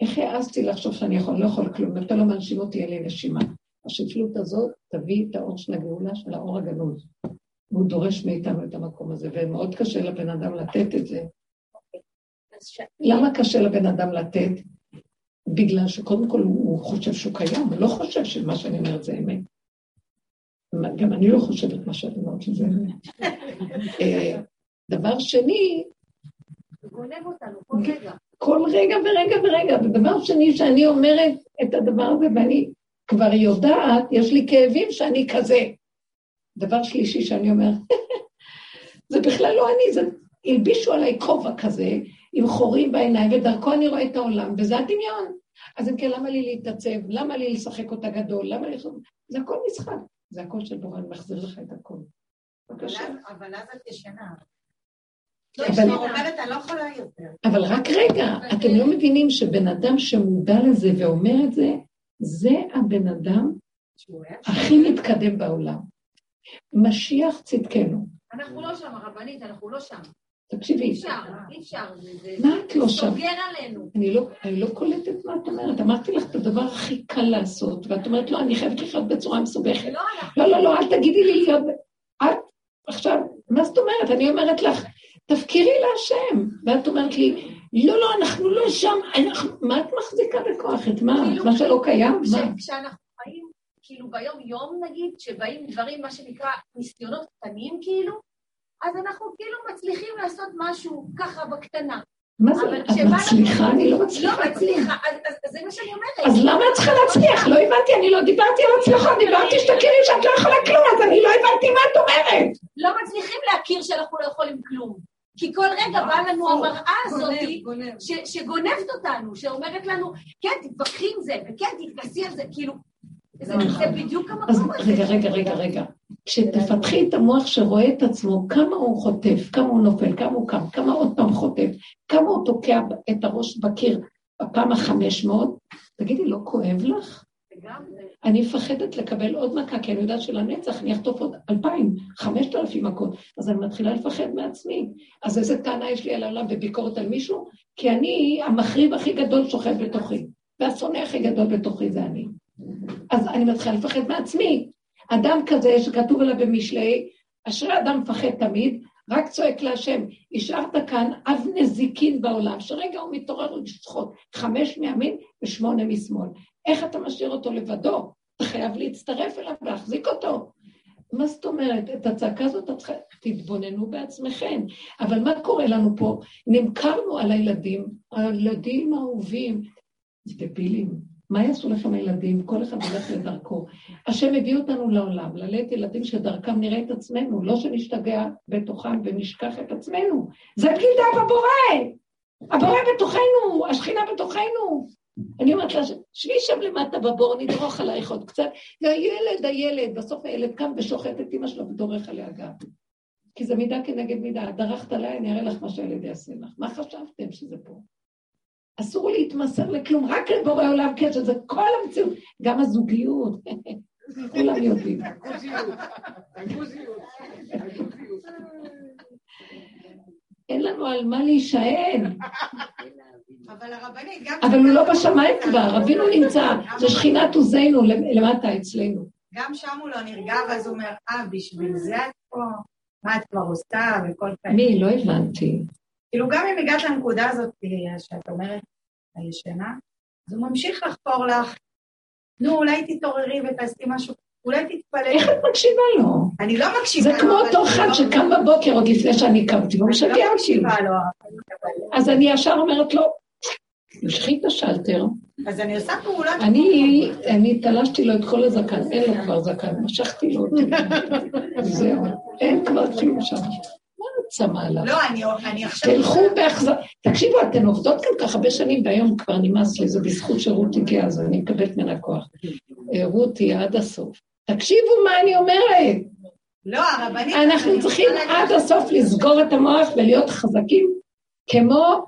איך העזתי לחשוב שאני יכול, לא יכול כלום, אתה לא מנשים אותי, אין לי נשימה. השפלות הזאת תביא את האור של הגאולה, של האור הגנוז. והוא דורש מאיתנו את המקום הזה, ומאוד קשה לבן אדם לתת את זה. למה קשה לבן אדם לתת? בגלל שקודם כל הוא חושב שהוא קיים, הוא לא חושב שמה שאני אומרת זה אמת. גם אני לא חושבת מה שאת אומרת שזה אמת. אה, דבר שני... הוא גונב אותנו כל רגע. כל רגע ורגע ורגע. ודבר שני שאני אומרת את הדבר הזה, ואני כבר יודעת, יש לי כאבים שאני כזה. דבר שלישי שאני אומרת, זה בכלל לא אני, זה הלבישו עליי כובע כזה, עם חורים בעיניים, ודרכו אני רואה את העולם, וזה הדמיון. אז אם כן, למה לי להתעצב? למה לי לשחק אותה גדול? למה לי... זה הכל משחק. זה הכל של בורא, אני מחזיר לך את הכל. אבל אז את ישנה. לא, אבל רק רגע, אתם לא מבינים שבן אדם שמודע לזה ואומר את זה, זה הבן אדם הכי מתקדם בעולם. משיח צדקנו. אנחנו לא שם, הרבנית, אנחנו לא שם. תקשיבי. אי אפשר, אי אפשר. מה את לא שם? סוגר עלינו. אני לא, אני לא קולטת מה את אומרת. אמרתי לך את הדבר הכי קל לעשות, ואת אומרת, לא, אני חייבת לחיות בצורה מסובכת. לא, לא, לא, אל תגידי לי להיות... את עכשיו, מה זאת אומרת? אני אומרת לך, תפקירי להשם. ואת אומרת לי, לא, לא, אנחנו לא שם, אנחנו... מה את מחזיקה בכוח? את מה? כאילו, מה שלא קיים? מה? כשאנחנו חיים, כאילו ביום-יום נגיד, שבאים דברים, מה שנקרא, ניסיונות קטנים כאילו, אז אנחנו כאילו מצליחים לעשות משהו ככה בקטנה. מה זה? את מצליחה? אני לא מצליחה. לא מצליחה, אז זה מה שאני אומרת. אז למה את צריכה להצליח? לא הבנתי, אני לא דיברתי על הצלחה, דיברתי שתכירי שאת לא יכולה כלום, אז אני לא הבנתי מה את אומרת. לא מצליחים להכיר שאנחנו לא יכולים כלום. כי כל רגע באה לנו המראה הזאת שגונבת אותנו, שאומרת לנו, כן, תתווכחי עם זה, וכן, תתכסי על זה, כאילו, זה בדיוק המקום הזה. רגע, רגע, רגע, רגע. כשתפתחי את המוח שרואה את עצמו, כמה הוא חוטף, כמה הוא נופל, כמה הוא קם, כמה עוד פעם חוטף, כמה הוא תוקע את הראש בקיר בפעם החמש מאות, תגידי, לא כואב לך? אני מפחדת לקבל עוד מכה, כי אני יודעת שלנצח אני אחטוף עוד אלפיים, חמשת אלפים מכות, אז אני מתחילה לפחד מעצמי. אז איזה טענה יש לי על העולם וביקורת על מישהו? כי אני, המחריב הכי גדול שוכב בתוכי, והשונא הכי גדול בתוכי זה אני. אז אני מתחילה לפחד מעצמי. אדם כזה שכתוב עליו במשלי, אשרי אדם מפחד תמיד, רק צועק להשם, השארת כאן אב נזיקין בעולם, שרגע הוא מתעורר לשחות, חמש מימין ושמונה משמאל. איך אתה משאיר אותו לבדו? אתה חייב להצטרף אליו, להחזיק אותו. מה זאת אומרת? את הצעקה הזאת. תתבוננו בעצמכם. אבל מה קורה לנו פה? נמכרנו על הילדים, הילדים האהובים, דבילים. מה יעשו לכם הילדים? כל אחד הולך לדרכו. השם הביא אותנו לעולם, ללדת ילדים שדרכם נראה את עצמנו, לא שנשתגע בתוכם ונשכח את עצמנו. זה בגידה בבורא! הבורא בתוכנו, השכינה בתוכנו. אני אומרת לה, שבי שם למטה בבור, נדרוך עלייך עוד קצת. והילד, הילד, בסוף הילד קם ושוחט את אמא שלו ודורך עליה גם. כי זה מידה כנגד מידה. דרכת עליי, אני אראה לך מה שהילד יעשה לך. מה חשבתם שזה פה? אסור להתמסר לכלום, רק לבורא עולם כן, שזה כל המציאות, גם הזוגיות, כולם יודעים. אין לנו על מה להישען. אבל הרבנית, גם... אבל הוא לא בשמיים כבר, אבינו נמצא, זה שכינת עוזנו למטה אצלנו. גם שם הוא לא נרגע, ואז הוא אומר, אה, בשביל זה את פה? מה את כבר עושה וכל כאלה. מי? לא הבנתי. כאילו, גם אם הגעת לנקודה הזאת, שאת אומרת, הישנה, אז הוא ממשיך לחפור לך, נו, אולי תתעוררי ותעשי משהו, אולי תתפלאי. איך את מקשיבה לו? אני לא מקשיבה לו. זה כמו אותו אחד לא- שקם בבוקר עוד לפני שאני קמתי, והוא משגע אותי. אני לא מקשיבה לו. אז אני ישר אומרת לו, משחי את השלטר. אז אני עושה פעולה... אני תלשתי לו את כל הזקן, אין לו כבר זקן, משכתי לו אותי. זהו, אין כבר כלום שם. צמא עליו. לא, אני עכשיו... תלכו באכזר... תקשיבו, אתן עובדות כאן כך הרבה שנים, והיום כבר נמאס לי, זה בזכות שרות הגיעה, אז אני מקבלת ממנה כוח. אה, רותי, עד הסוף. תקשיבו מה אני אומרת. לא, הרבנית... אנחנו צריכים עד הסוף לסגור את המוח ולהיות חזקים, כמו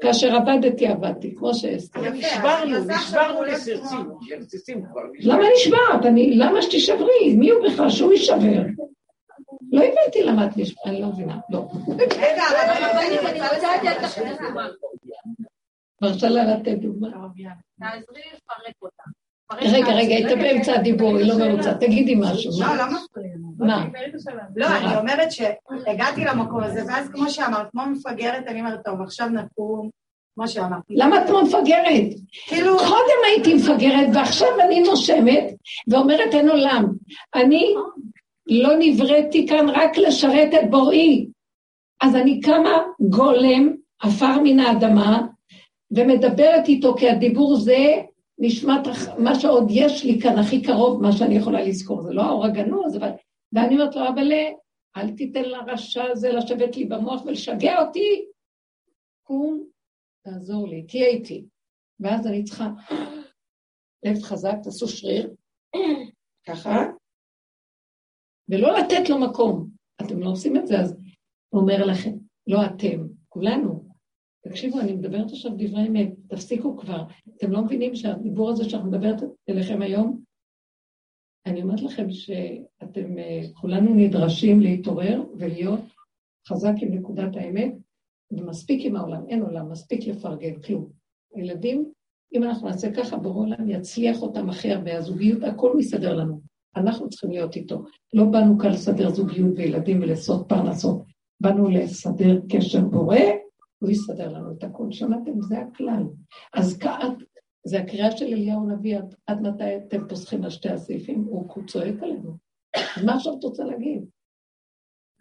כאשר עבדתי, עבדתי, כמו שאסתר. נשברנו, נשברנו לסרסים כבר. למה נשברת? למה שתישברי? מי הוא בכלל שהוא יישבר? לא הבנתי למה את נשברת, אני לא מבינה, לא. רגע, אני רוצה לתת לך דוגמה. מרשה לה לתת דוגמה. תעזרי לפרק אותה. רגע, רגע, היית באמצע הדיבור, היא לא מרוצה. תגידי משהו. לא, לא מפריע. מה? לא, אני אומרת שהגעתי למקום הזה, ואז כמו שאמרת, כמו מפגרת, אני אומרת, טוב, עכשיו נקום, כמו שאמרתי. למה את כמו מפגרת? כאילו... קודם הייתי מפגרת, ועכשיו אני נושמת, ואומרת אין עולם. אני לא נבראתי כאן רק לשרת את בוראי. אז אני קמה גולם, עפר מן האדמה, ומדברת איתו, כי הדיבור זה נשמע מה שעוד יש לי כאן הכי קרוב, מה שאני יכולה לזכור. זה לא האור הגנוז, אבל... ואני אומרת לו, אבל אל תיתן לרשע הזה לשבת לי במוח ולשגע אותי. קום, תעזור לי, תהיה איתי. ואז אני צריכה לב חזק, תעשו שריר, ככה, ולא לתת לו מקום. אתם לא עושים את זה, אז הוא אומר לכם, לא אתם, כולנו. תקשיבו, אני מדברת עכשיו דברי אמת, תפסיקו כבר. אתם לא מבינים שהדיבור הזה שאנחנו מדברת אליכם היום, אני אומרת לכם שאתם אה, כולנו נדרשים להתעורר ולהיות חזק עם נקודת האמת, ומספיק עם העולם, אין עולם, מספיק לפרגן, כלום. הילדים, אם אנחנו נעשה ככה, ברור העולם יצליח אותם הכי הרבה, הזוגיות, הכל מסתדר לנו. אנחנו צריכים להיות איתו. לא באנו כאן לסדר זוגיות וילדים ולעשות פרנסות, באנו לסדר קשר בורא, הוא יסדר לנו את הכול. שמעתם? זה הכלל. אז כעת, זה הקריאה של אליהו הנביא, עד, עד מתי אתם פוסחים על שתי הסעיפים? הוא צועק עלינו. אז מה עכשיו את רוצה להגיד?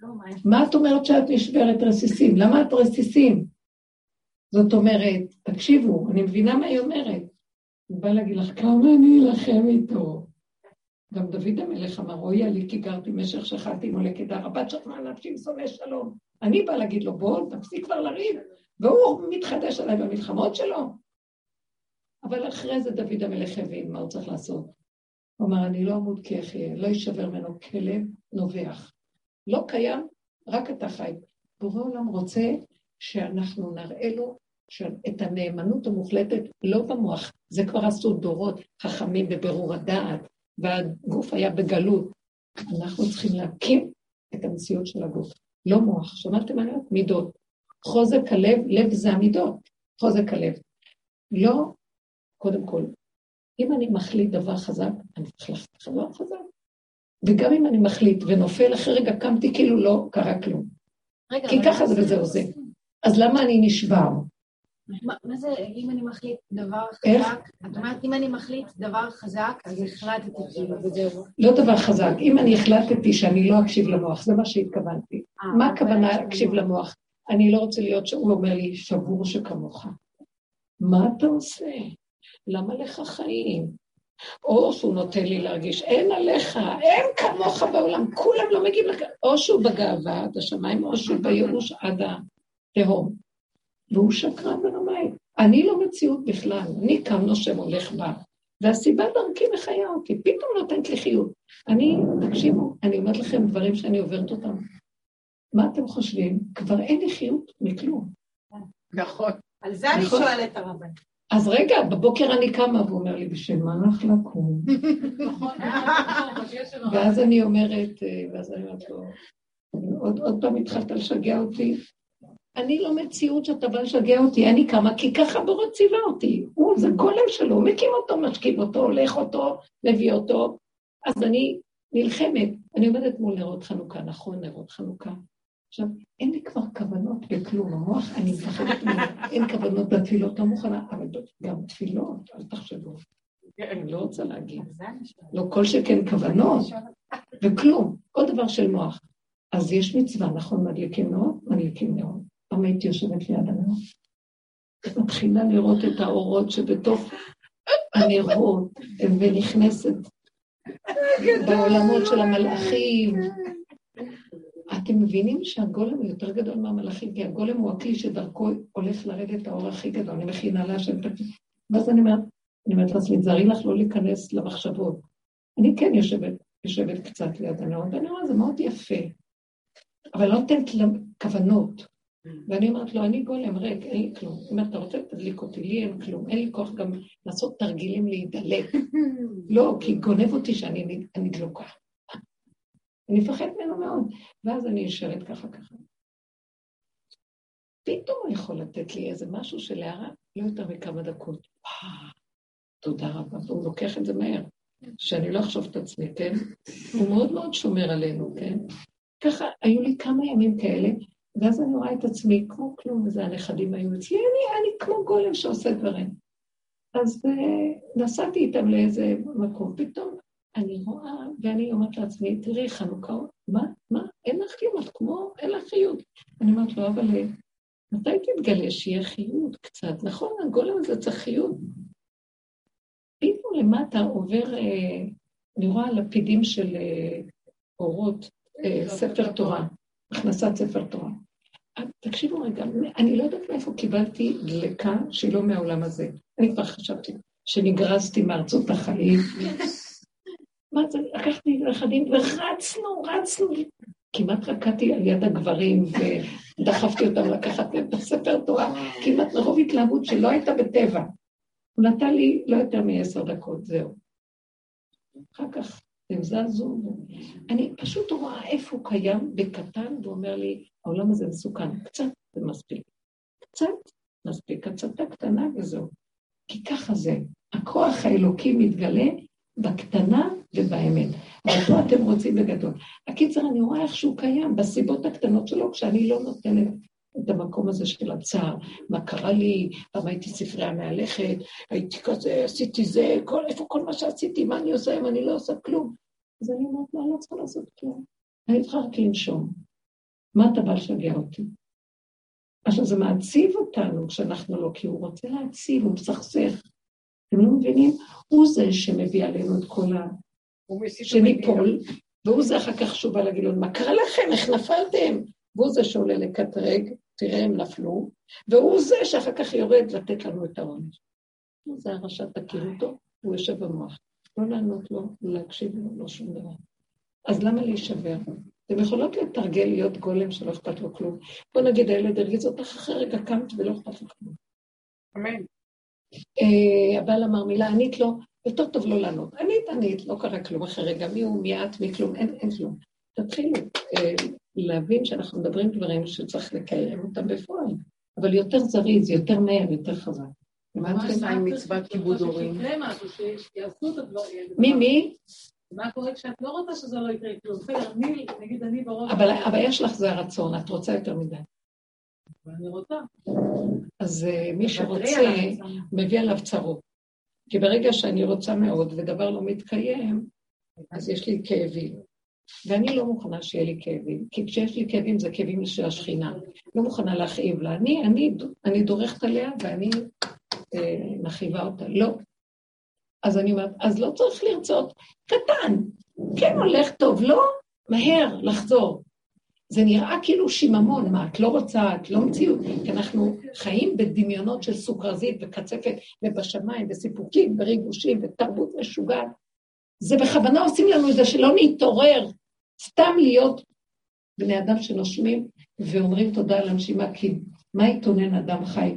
לא, מה את אומרת שאת נשברת רסיסים? למה את רסיסים? זאת אומרת, תקשיבו, אני מבינה מה היא אומרת. הוא בא להגיד לך, כמה אני אלחם איתו. גם דוד המלך אמר, אוי לי כי גרתי משך שחטתי מולי כדר, הבת שכנה נפשי ושונא שלום. אני באה להגיד לו, בוא, תפסיק כבר לריב, והוא מתחדש עליי במלחמות שלו. אבל אחרי זה דוד המלך הבין מה הוא צריך לעשות. הוא אמר, אני לא אמות כי אחיה, לא יישבר ממנו כלב נובח. לא קיים, רק אתה חי. בורא עולם רוצה שאנחנו נראה לו את הנאמנות המוחלטת, לא במוח, זה כבר עשו דורות חכמים בבירור הדעת, והגוף היה בגלות. אנחנו צריכים להקים את המציאות של הגוף, לא מוח. שמעתם עליו? מידות. חוזק הלב, לב זה המידות, חוזק הלב. לא, קודם כל, אם אני מחליט דבר חזק, אני צריך להחליט דבר חזק. וגם אם אני מחליט ונופל, אחרי רגע קמתי כאילו לא קרה כלום. רגע, כי ככה זה וזהו זה. אז למה אני נשבר? מה זה, אם אני מחליט דבר חזק, את אומרת, אם אני מחליט דבר חזק, אז החלטתי כאילו, וזהו. לא דבר חזק, אם אני החלטתי שאני לא אקשיב למוח, זה מה שהתכוונתי. אה, מה הכוונה להקשיב למוח? אני לא רוצה להיות שהוא אומר לי, שבור שכמוך. מה אתה עושה? למה לך חיים? או שהוא נותן לי להרגיש, אין עליך, אין כמוך בעולם, כולם לא מגיעים לך, או שהוא בגאווה עד השמיים, או שהוא בייאוש עד התהום. והוא שקרן ורמאי. אני לא מציאות בכלל, אני קם נושם הולך בה, והסיבה דרכי מחיה אותי, פתאום נותנת לי חיות. אני, תקשיבו, אני אומרת לכם דברים שאני עוברת אותם. מה אתם חושבים? כבר אין לי חיות מכלום. נכון. על זה אני נכון. שואלת הרבן. אז רגע, בבוקר אני קמה, והוא אומר לי, בשביל מה לך לקום? נכון. ואז אני אומרת, אה, ואז אני אומרת לו, עוד פעם התחלת לשגע אותי, אני לא מציאות שאתה בא לשגע אותי, אני קמה, כי ככה בורא ציווה אותי. הוא, זה גולם שלו, הוא מקים אותו, משכיב אותו, הולך אותו, מביא אותו. אז אני נלחמת. אני עומדת מול נרות חנוכה, נכון, נרות חנוכה. עכשיו, אין לי כבר כוונות בכלום, המוח, אני מפחדת ממנו, אין כוונות בתפילות, לא מוכנה, אבל גם תפילות, אל תחשבו. אני לא רוצה להגיד. לא כל שכן כוונות, וכלום, כל דבר של מוח. אז יש מצווה, נכון, מדליקים נאות? מדליקים נאות. פעם הייתי יושבת ליד הנאות. מתחילה לראות את האורות שבתוך הנרות, ונכנסת בעולמות של המלאכים. אתם מבינים שהגולם הוא יותר גדול מהמלאכים, כי הגולם הוא הכלי שדרכו הולך לרדת האור הכי גדול, אני מכינה להשם. ואז אני אומרת, אני אומרת לעצמי, תזהרי לך לא להיכנס למחשבות. אני כן יושבת, יושבת קצת ליד הנאות, ואני אומרת, זה מאוד יפה, אבל לא נותנת כוונות. ואני אומרת לו, אני גולם ריק, אין לי כלום. היא אומרת, אתה רוצה תדליק אותי, לי אין כלום, אין לי כוח גם לעשות תרגילים להידלק. לא, כי גונב אותי שאני דלוקה. אני מפחד ממנו מאוד. ואז אני יושבת ככה ככה. פתאום הוא יכול לתת לי איזה משהו של הערה, לא יותר מכמה דקות. תודה רבה, והוא לוקח את זה מהר. שאני לא אחשוב את עצמי, כן? הוא מאוד מאוד שומר עלינו, כן? ככה, היו לי כמה ימים כאלה, ואז אני רואה את עצמי כמו כלום, וזה הנכדים היו אצלי, אני, אני כמו גולם שעושה דברים. אז uh, נסעתי איתם לאיזה מקום, פתאום אני רואה, ואני אומרת לעצמי, תראי, חנוכה, מה, מה, אין לך כלום, את כמו, אין לך חיות. אני אומרת לו, אבל אה, מתי תתגלה שיהיה חיות קצת? נכון, הגולם הזה צריך חיות. פתאום למטה עובר, אה, אני רואה לפידים של אה, אורות, אה, ספר תורה, הכנסת ספר תורה. תקשיבו רגע, אני לא יודעת מאיפה קיבלתי דלקה שהיא לא מהעולם הזה. אני כבר חשבתי שנגרזתי מארצות החיים. מה זה, לקחתי נכדים ורצנו, רצנו, כמעט רקדתי על יד הגברים ודחפתי אותם לקחת להם את הספר תורה, כמעט מרוב התלהבות שלא הייתה בטבע. הוא נתן לי לא יותר מעשר דקות, זהו. אחר כך הם זזו, אני פשוט רואה איפה הוא קיים בקטן, ואומר לי, העולם הזה מסוכן, קצת זה מספיק. קצת מספיק, הצתה קטנה וזהו. כי ככה זה, הכוח האלוקי מתגלה בקטנה ובאמת. ואותו אתם רוצים בגדול. הקיצר, אני רואה איך שהוא קיים בסיבות הקטנות שלו, כשאני לא נותנת את המקום הזה של הצער. מה קרה לי, פעם הייתי ספרייה מהלכת, הייתי כזה, עשיתי זה, כל, איפה כל מה שעשיתי, מה אני עושה אם אני לא עושה כלום? אז אני אומרת, לא, אני לא צריכה לעשות כלום. אני צריכה רק לנשום. מה אתה בא לשגע אותי? עכשיו, זה מעציב אותנו כשאנחנו לא, כי הוא רוצה להציב, הוא מסכסך. אתם לא מבינים? הוא זה שמביא עלינו את כל ה... שניפול, והוא זה אחר כך שהוא בא להגיד לנו, מה קרה לכם? איך נפלתם? והוא זה שעולה לקטרג, תראה הם נפלו, והוא זה שאחר כך יורד לתת לנו את העונש. זה הרשע, תכיר אותו, הוא יושב במוח. לא לענות לו, לא להקשיב לו, לא שום דבר. אז למה להישבר? אתם יכולות לתרגל להיות גולם שלא אכפת לו כלום. בוא נגיד, הילד הרגיז אותך, אחרי רגע קמת ולא אכפת לו כלום. אמן. אה, הבעל אמר מילה, ענית לו, יותר טוב לא לענות. ענית, ענית, לא קרה כלום אחרי רגע, מי הוא, מי את, מי כלום, אין, אין כלום. תתחילו אה, להבין שאנחנו מדברים דברים שצריך לקיים אותם בפועל, אבל יותר זריז, יותר מהר, יותר חזק. מה עושה עם מצוות כיבוד הורים? מי, מי? מה קורה כשאת לא רוצה שזה לא יקרה כלום? בסדר, אני, נגיד אני בראש... אבל יש לך זה הרצון, את רוצה יותר מדי. אני רוצה. אז אה, מי שרוצה, מביא עליו צרות. כי ברגע שאני רוצה מאוד ודבר לא מתקיים, אז יש לי כאבים. ואני לא מוכנה שיהיה לי כאבים, כי כשיש לי כאבים זה כאבים של השכינה. לא מוכנה להכאיב לה. אני, אני, אני דורכת עליה ואני אה, מכאיבה אותה. לא. אז אני אומרת, אז לא צריך לרצות. קטן, כן הולך טוב, לא מהר לחזור. זה נראה כאילו שיממון, מה, את לא רוצה, את לא מציאות, כי אנחנו חיים בדמיונות של סוכרזית וקצפת ובשמיים וסיפוקים וריגושים ותרבות משוגעת. זה בכוונה עושים לנו את זה שלא נתעורר, סתם להיות בני אדם שנושמים ואומרים תודה על הנשימה, כי מה יתונן אדם חי?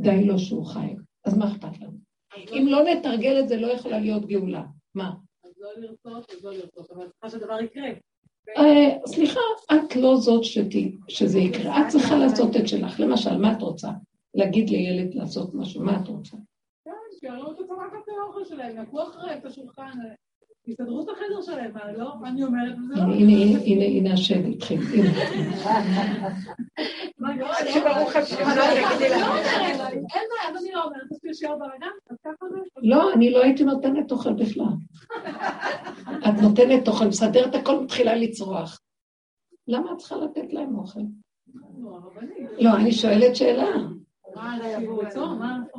די לו שהוא חי. אז מה אכפת לנו? אם לא נתרגל את זה, לא יכולה להיות גאולה. מה? אז לא לרצות, אז לא לרצות, אבל צריכה שהדבר יקרה. אה, סליחה, את לא זאת שזה יקרה, את צריכה לעשות את שלך. למשל, מה את רוצה? להגיד לילד לעשות משהו, מה את רוצה? כן, שיראו את הצמחת האוכל שלהם, יקחו אחרי את השולחן. יסדרו את החדר שלהם, לא? אני אומרת, וזה לא... הנה, הנה, הנה, הנה השד התחיל. הנה. עד שברוך השם, לא תגידי לה. אין בעיה, אז אני לא אומרת, אז שישאר ברגע, אז ככה זה. לא, אני לא הייתי נותנת אוכל בכלל. את נותנת אוכל, מסדרת הכל, מתחילה לצרוח. למה את צריכה לתת להם אוכל? לא. לא, אני שואלת שאלה.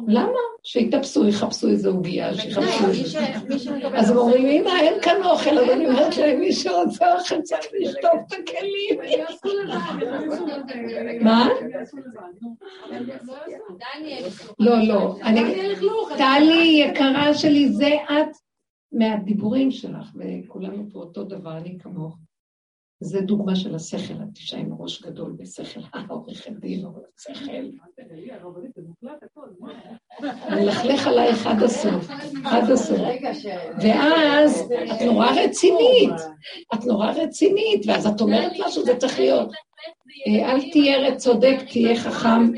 למה? שיתאפסו, יחפשו איזה עוגיה, שיחפשו איזה... אז הם אומרים, הנה, אין כאן אוכל, אז אני אומרת להם, מי שרוצה אוכל צריך לשטוף את הכלים. מה? לא לא, לא. טלי, יקרה שלי, זה את מהדיבורים שלך, וכולנו פה אותו דבר, אני כמוך. זה דוגמה של השכל, את אישה עם ראש גדול בשכל, עורכת דין, אבל מה? מלכלך עלייך עד הסוף, עד הסוף. ואז את נורא רצינית, את נורא רצינית, ואז את אומרת משהו, זה צריך להיות. אה, אל תהיה רד צודק, תהיה חכם.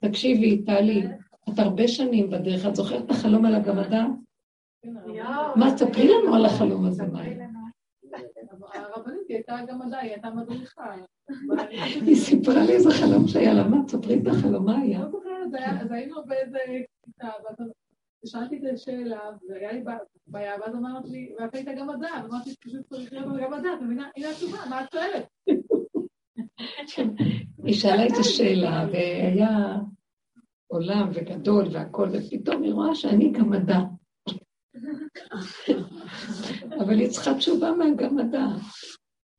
תקשיבי, טלי, את הרבה שנים בדרך, את זוכרת את החלום על הגמדה? מה, תספרי לנו על החלום הזה, מאי. היא הייתה גם עדיין, היא הייתה מדריכה. היא סיפרה לי איזה חלום שהיה לה, מה, תספרי את החלום, מה היה? לא זוכרת, אז היינו באיזה כיתה, ואז שאלתי את השאלה, והיה לי בעיה, ואז אמרת לי, ואת היית גם מדע, ואמרתי, פשוט צריך להיות גם מדע, את מבינה? הנה התשובה, מה את שואלת? היא שאלה את השאלה, והיה עולם וגדול והכל, ופתאום היא רואה שאני גמדה. אבל היא צריכה תשובה מהגמדה.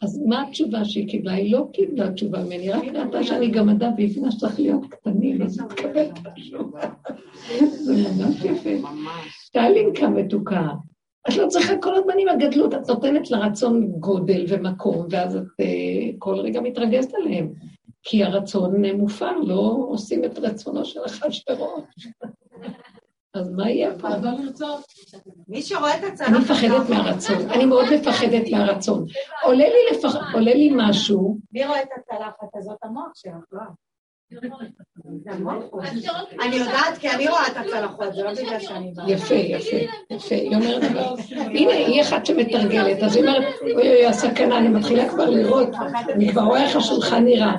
אז מה התשובה שהיא קיבלה? היא לא קיבלה תשובה ממני, רק ראתה שאני גמדה והיא הבינה שצריך להיות קטנים, אז היא תקבל את התשובה. זה ממש יפה. טלינקה מתוקה. את לא צריכה כל הזמן עם הגדלות, את נותנת לרצון גודל ומקום, ואז את אה, כל רגע מתרגזת עליהם. כי הרצון מופר, לא עושים את רצונו של אחשוורוש. אז מה יהיה פה? אז לא לרצות. מי שרואה את הצלחת... אני מפחדת מהרצון, אני מאוד מפחדת מהרצון. עולה לי, משהו, מי רואה את הצלחת הזאת? המוח שלך, לא. אני יודעת כי אני רואה את הצלחות, זה לא בגלל שאני באה. יפה, יפה, יפה, היא אומרת, הנה, היא אחת שמתרגלת, אז היא אומרת, אוי אוי, הסכנה, אני מתחילה כבר לראות, אני כבר רואה איך השולחן נראה.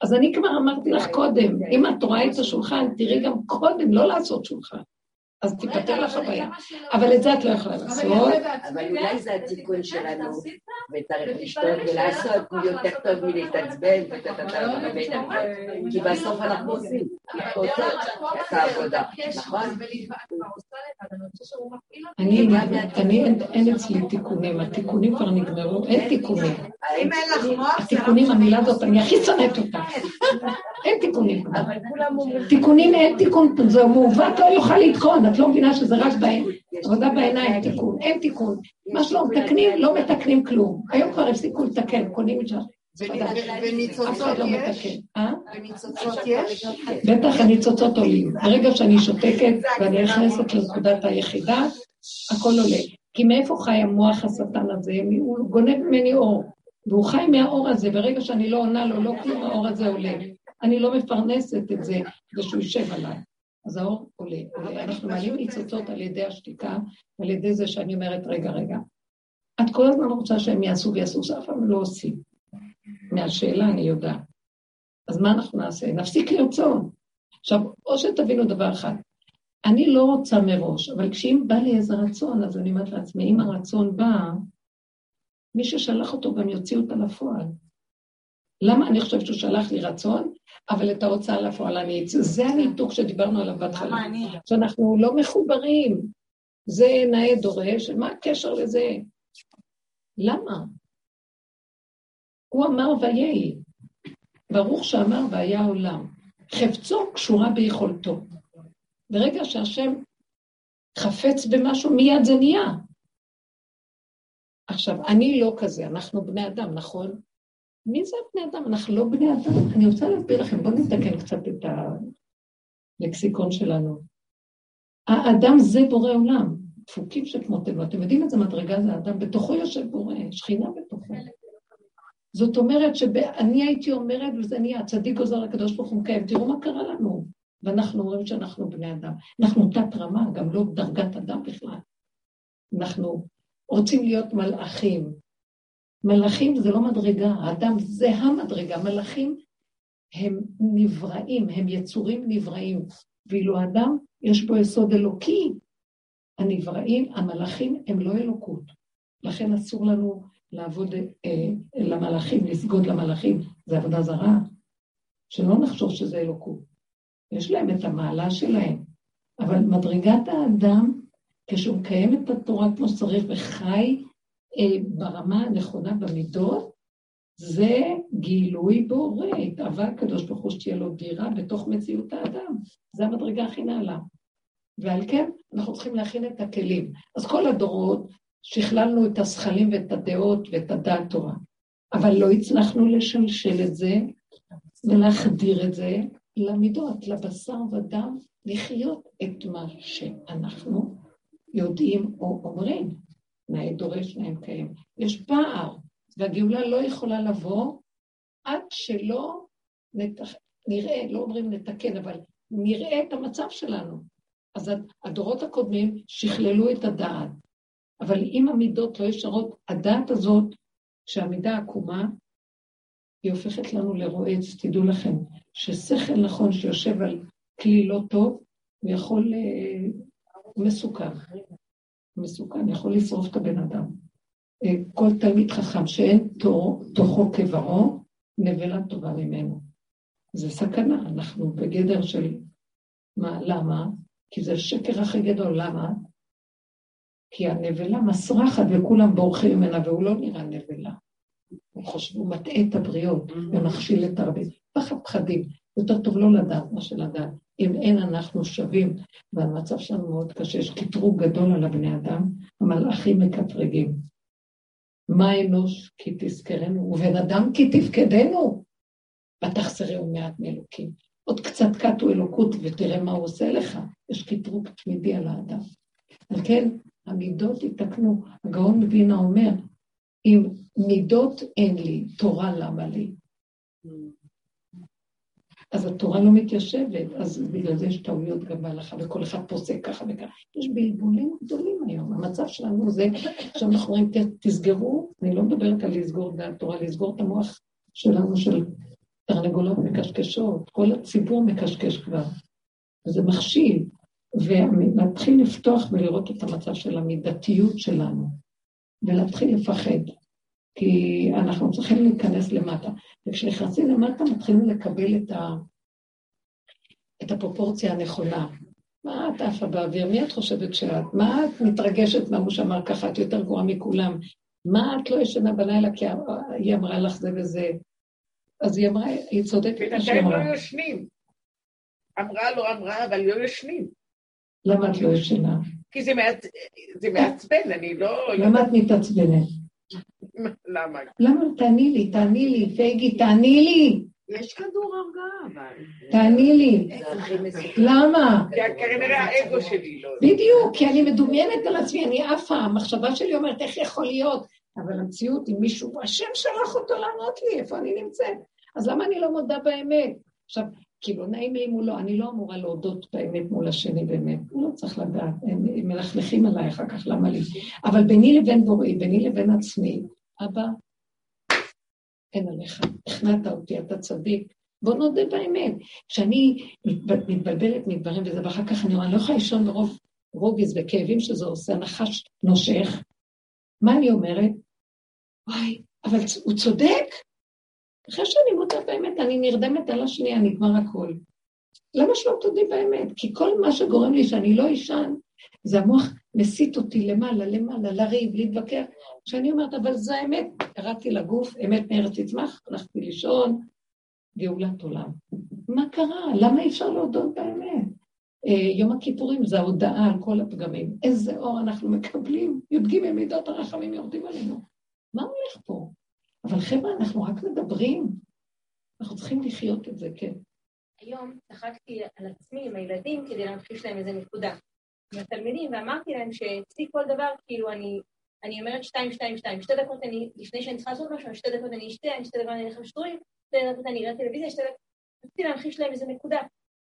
אז אני כבר אמרתי לך קודם, אם את רואה את השולחן, תראי גם קודם לא לעשות שולחן. אז תיפתר לך הבעיה. אבל את זה את לא יכולה לעשות. אבל אולי זה התיקון שלנו, וצריך לשתות ולעשות יותר טוב מלהתעצבן וטטטה כי בסוף אנחנו עושים, אנחנו עושים את העבודה, נכון? אני, אין אצלי תיקונים, התיקונים כבר נגמרו, אין תיקונים. אם אין לך מוח, לא התיקונים, משנה. המילה הזאת, אני הכי שונאת אותה. אין תיקונים. תיקונים אין תיקון, זה מעוות לא יוכל לתקון, את לא מבינה שזה רק עבודה בעיניים, תיקון, אין תיקון. מה שלא מתקנים, לא מתקנים כלום. היום כבר הפסיקו לתקן, קונים את זה. אחד לא מתקן. אה? וניצוצות יש? בטח הניצוצות עולים. ברגע שאני שותקת ואני נכנסת לנקודת היחידה, הכל עולה. כי מאיפה חי המוח השטן הזה? הוא גונב ממני אור. והוא חי מהאור הזה, ברגע שאני לא עונה לו, לא כלום, האור הזה עולה. אני לא מפרנסת את זה, זה שהוא יושב עליי. אז האור עולה. אנחנו מעלים ניצוצות על ידי השתיקה, על ידי זה שאני אומרת, רגע, רגע. את כל הזמן רוצה שהם יעשו ויעשו, שאף פעם לא עושים. מהשאלה אני יודעת. אז מה אנחנו נעשה? נפסיק לרצון. עכשיו, או שתבינו דבר אחד, אני לא רוצה מראש, אבל כשאם בא לי איזה רצון, אז אני אומרת לעצמי, אם הרצון בא, מי ששלח אותו גם יוציא אותה לפועל. למה אני חושבת שהוא שלח לי רצון, אבל את ההוצאה לפועל אני אצא? זה הניתוק שדיברנו עליו בהתחלה. שאנחנו לא מחוברים. זה נאה דורש, מה הקשר לזה? למה? הוא אמר ויהי. ברוך שאמר והיה עולם. חפצו קשורה ביכולתו. ברגע שהשם חפץ במשהו, מיד זה נהיה. עכשיו, אני לא כזה, אנחנו בני אדם, נכון? מי זה הבני אדם? אנחנו לא בני אדם. אני רוצה להסביר לכם, בואו נתקן קצת את הלקסיקון שלנו. האדם זה בורא עולם, דפוקים שכמותנו. אתם יודעים איזה מדרגה זה האדם? בתוכו יושב בורא, שכינה בתוכו. זאת אומרת שאני הייתי אומרת, וזה נהיה, הצדיק גוזר לקדוש ברוך הוא מקיים, תראו מה קרה לנו. ואנחנו אומרים שאנחנו בני אדם. אנחנו תת רמה, גם לא דרגת אדם בכלל. אנחנו רוצים להיות מלאכים. מלאכים זה לא מדרגה, האדם זה המדרגה, מלאכים הם נבראים, הם יצורים נבראים, ואילו האדם יש בו יסוד אלוקי. הנבראים, המלאכים הם לא אלוקות. לכן אסור לנו לעבוד אה, למלאכים, לסגוד למלאכים, זה עבודה זרה. שלא נחשוב שזה אלוקות. יש להם את המעלה שלהם, אבל מדרגת האדם, כשהוא מקיים את התורה כמו שצריך וחי אה, ברמה הנכונה במידות, זה גילוי בורא, התאווה הקדוש ברוך הוא שתהיה לו דירה בתוך מציאות האדם. זה המדרגה הכי נעלה. ועל כן, אנחנו צריכים להכין את הכלים. אז כל הדורות, שכללנו את הזכלים ואת הדעות ואת הדעת תורה, אבל לא הצלחנו לשלשל את זה ולהחדיר את זה למידות, לבשר ודם, לחיות את מה שאנחנו יודעים או אומרים. נאה דורש, נאה מקיים. יש פער, והגאולה לא יכולה לבוא עד שלא נתח... נראה, לא אומרים נתקן, אבל נראה את המצב שלנו. אז הדורות הקודמים שכללו את הדעת, אבל אם המידות לא ישרות, הדעת הזאת, שהמידה עקומה, היא הופכת לנו לרועץ, תדעו לכם, ששכל נכון שיושב על כלי לא טוב, הוא יכול, הוא מסוכן. מסוכן, יכול לשרוף את הבן אדם. אה, כל תלמיד חכם שאין תור, תוכו כברו, נבלה טובה ממנו. זה סכנה, אנחנו בגדר של... מה, למה? כי זה שקר הכי גדול, למה? כי הנבלה מסרחת וכולם בורחים ממנה, והוא לא נראה נבלה. הוא חושב, הוא מטעה את הבריות ומכשיל את הרבה. פחד פחדים. יותר טוב לא לדעת מה שלדעת. אם אין אנחנו שווים, והמצב שלנו מאוד קשה, יש קטרוג גדול על הבני אדם, המלאכים מקטרגים. מה אנוש כי תזכרנו, ובן אדם כי תפקדנו, ותחסרהו מעט מאלוקים. עוד קצת קטו אלוקות ותראה מה הוא עושה לך. יש קטרוג תמידי על האדם. על כן, המידות יתקנו. הגאון מבינה אומר, אם מידות אין לי, תורה למה לי? אז התורה לא מתיישבת, אז בגלל זה יש טעויות גם בהלכה, וכל אחד פוסק ככה וככה. יש בלבולים גדולים היום. המצב שלנו זה, עכשיו אנחנו אומרים, תסגרו, אני לא מדברת על לסגור את התורה, לסגור את המוח שלנו של תרנגולות מקשקשות, כל הציבור מקשקש כבר, וזה מכשיל, ולהתחיל לפתוח ולראות את המצב של המידתיות שלנו, ולהתחיל לפחד. כי אנחנו צריכים להיכנס למטה. וכשנכנסים למטה מתחילים לקבל את, ה... את הפרופורציה הנכונה. מה את עפה באוויר? מי את חושבת שאת? מה את מתרגשת מהוא שאמר ככה, את יותר גרועה מכולם? מה את לא ישנה בלילה כי היא אמרה לך זה וזה? אז היא אמרה, היא צודקת מה שהיא אמרה. בינתיים לא ישנים. אמרה, לא אמרה, אבל לא ישנים. למה את לא ישנה? כי. זה מעצבן, אני לא... למה את מתעצבנת? למה? למה? תעני לי, תעני לי, פייגי, תעני לי. יש כדור הרגעה, אבל... תעני לי. למה? כי כנראה האגו שלי לא... בדיוק, כי אני מדומיינת על עצמי, אני עפה, המחשבה שלי אומרת, איך יכול להיות? אבל המציאות, אם מישהו, השם שלח אותו לענות לי, איפה אני נמצאת? אז למה אני לא מודה באמת? עכשיו, כאילו, נעים לי מולו, אני לא אמורה להודות באמת מול השני באמת, הוא לא צריך לדעת, הם מלכלכים עליי אחר כך, למה לי? אבל ביני לבין בוראי, ביני לבין עצמי, אבא, אין עליך, הכנעת אותי, אתה צדיק. בוא נודה באמת. כשאני מתבלבלת מדברים וזה, ואחר כך אני אומרת, אני לא יכולה לישון מרוב רוגז וכאבים שזה עושה, הנחש נושך. מה אני אומרת? וואי, אבל הוא צודק. אחרי שאני מודה באמת, אני נרדמת על השנייה, נגמר הכל. למה שלא תודי באמת? כי כל מה שגורם לי שאני לא אשן, זה המוח מסית אותי למעלה, למעלה, לריב, להתווכח. כשאני אומרת, אבל זה האמת, קראתי לגוף, אמת מארץ תצמח, הלכתי לישון, גאולת עולם. מה קרה? למה אי אפשר להודות באמת? אה, יום הכיפורים זה ההודעה על כל הפגמים. איזה אור אנחנו מקבלים, י"ג מידות הרחמים יורדים עלינו. מה הולך פה? אבל חבר'ה, אנחנו רק מדברים. אנחנו צריכים לחיות את זה, כן. היום צחקתי על עצמי עם הילדים כדי להמחיש להם איזה נקודה. עם התלמידים, ואמרתי להם שאצלי כל דבר, כאילו, אני, אני אומרת שתיים, שתיים, שתיים. שתי דקות אני, לפני שאני צריכה לעשות משהו, שתי דקות אני אשתה, שתי דקות אני אלך לשטורים, שתי דקות אני אראה טלוויזיה, שתי דקות... רציתי להמחיש להם איזה נקודה.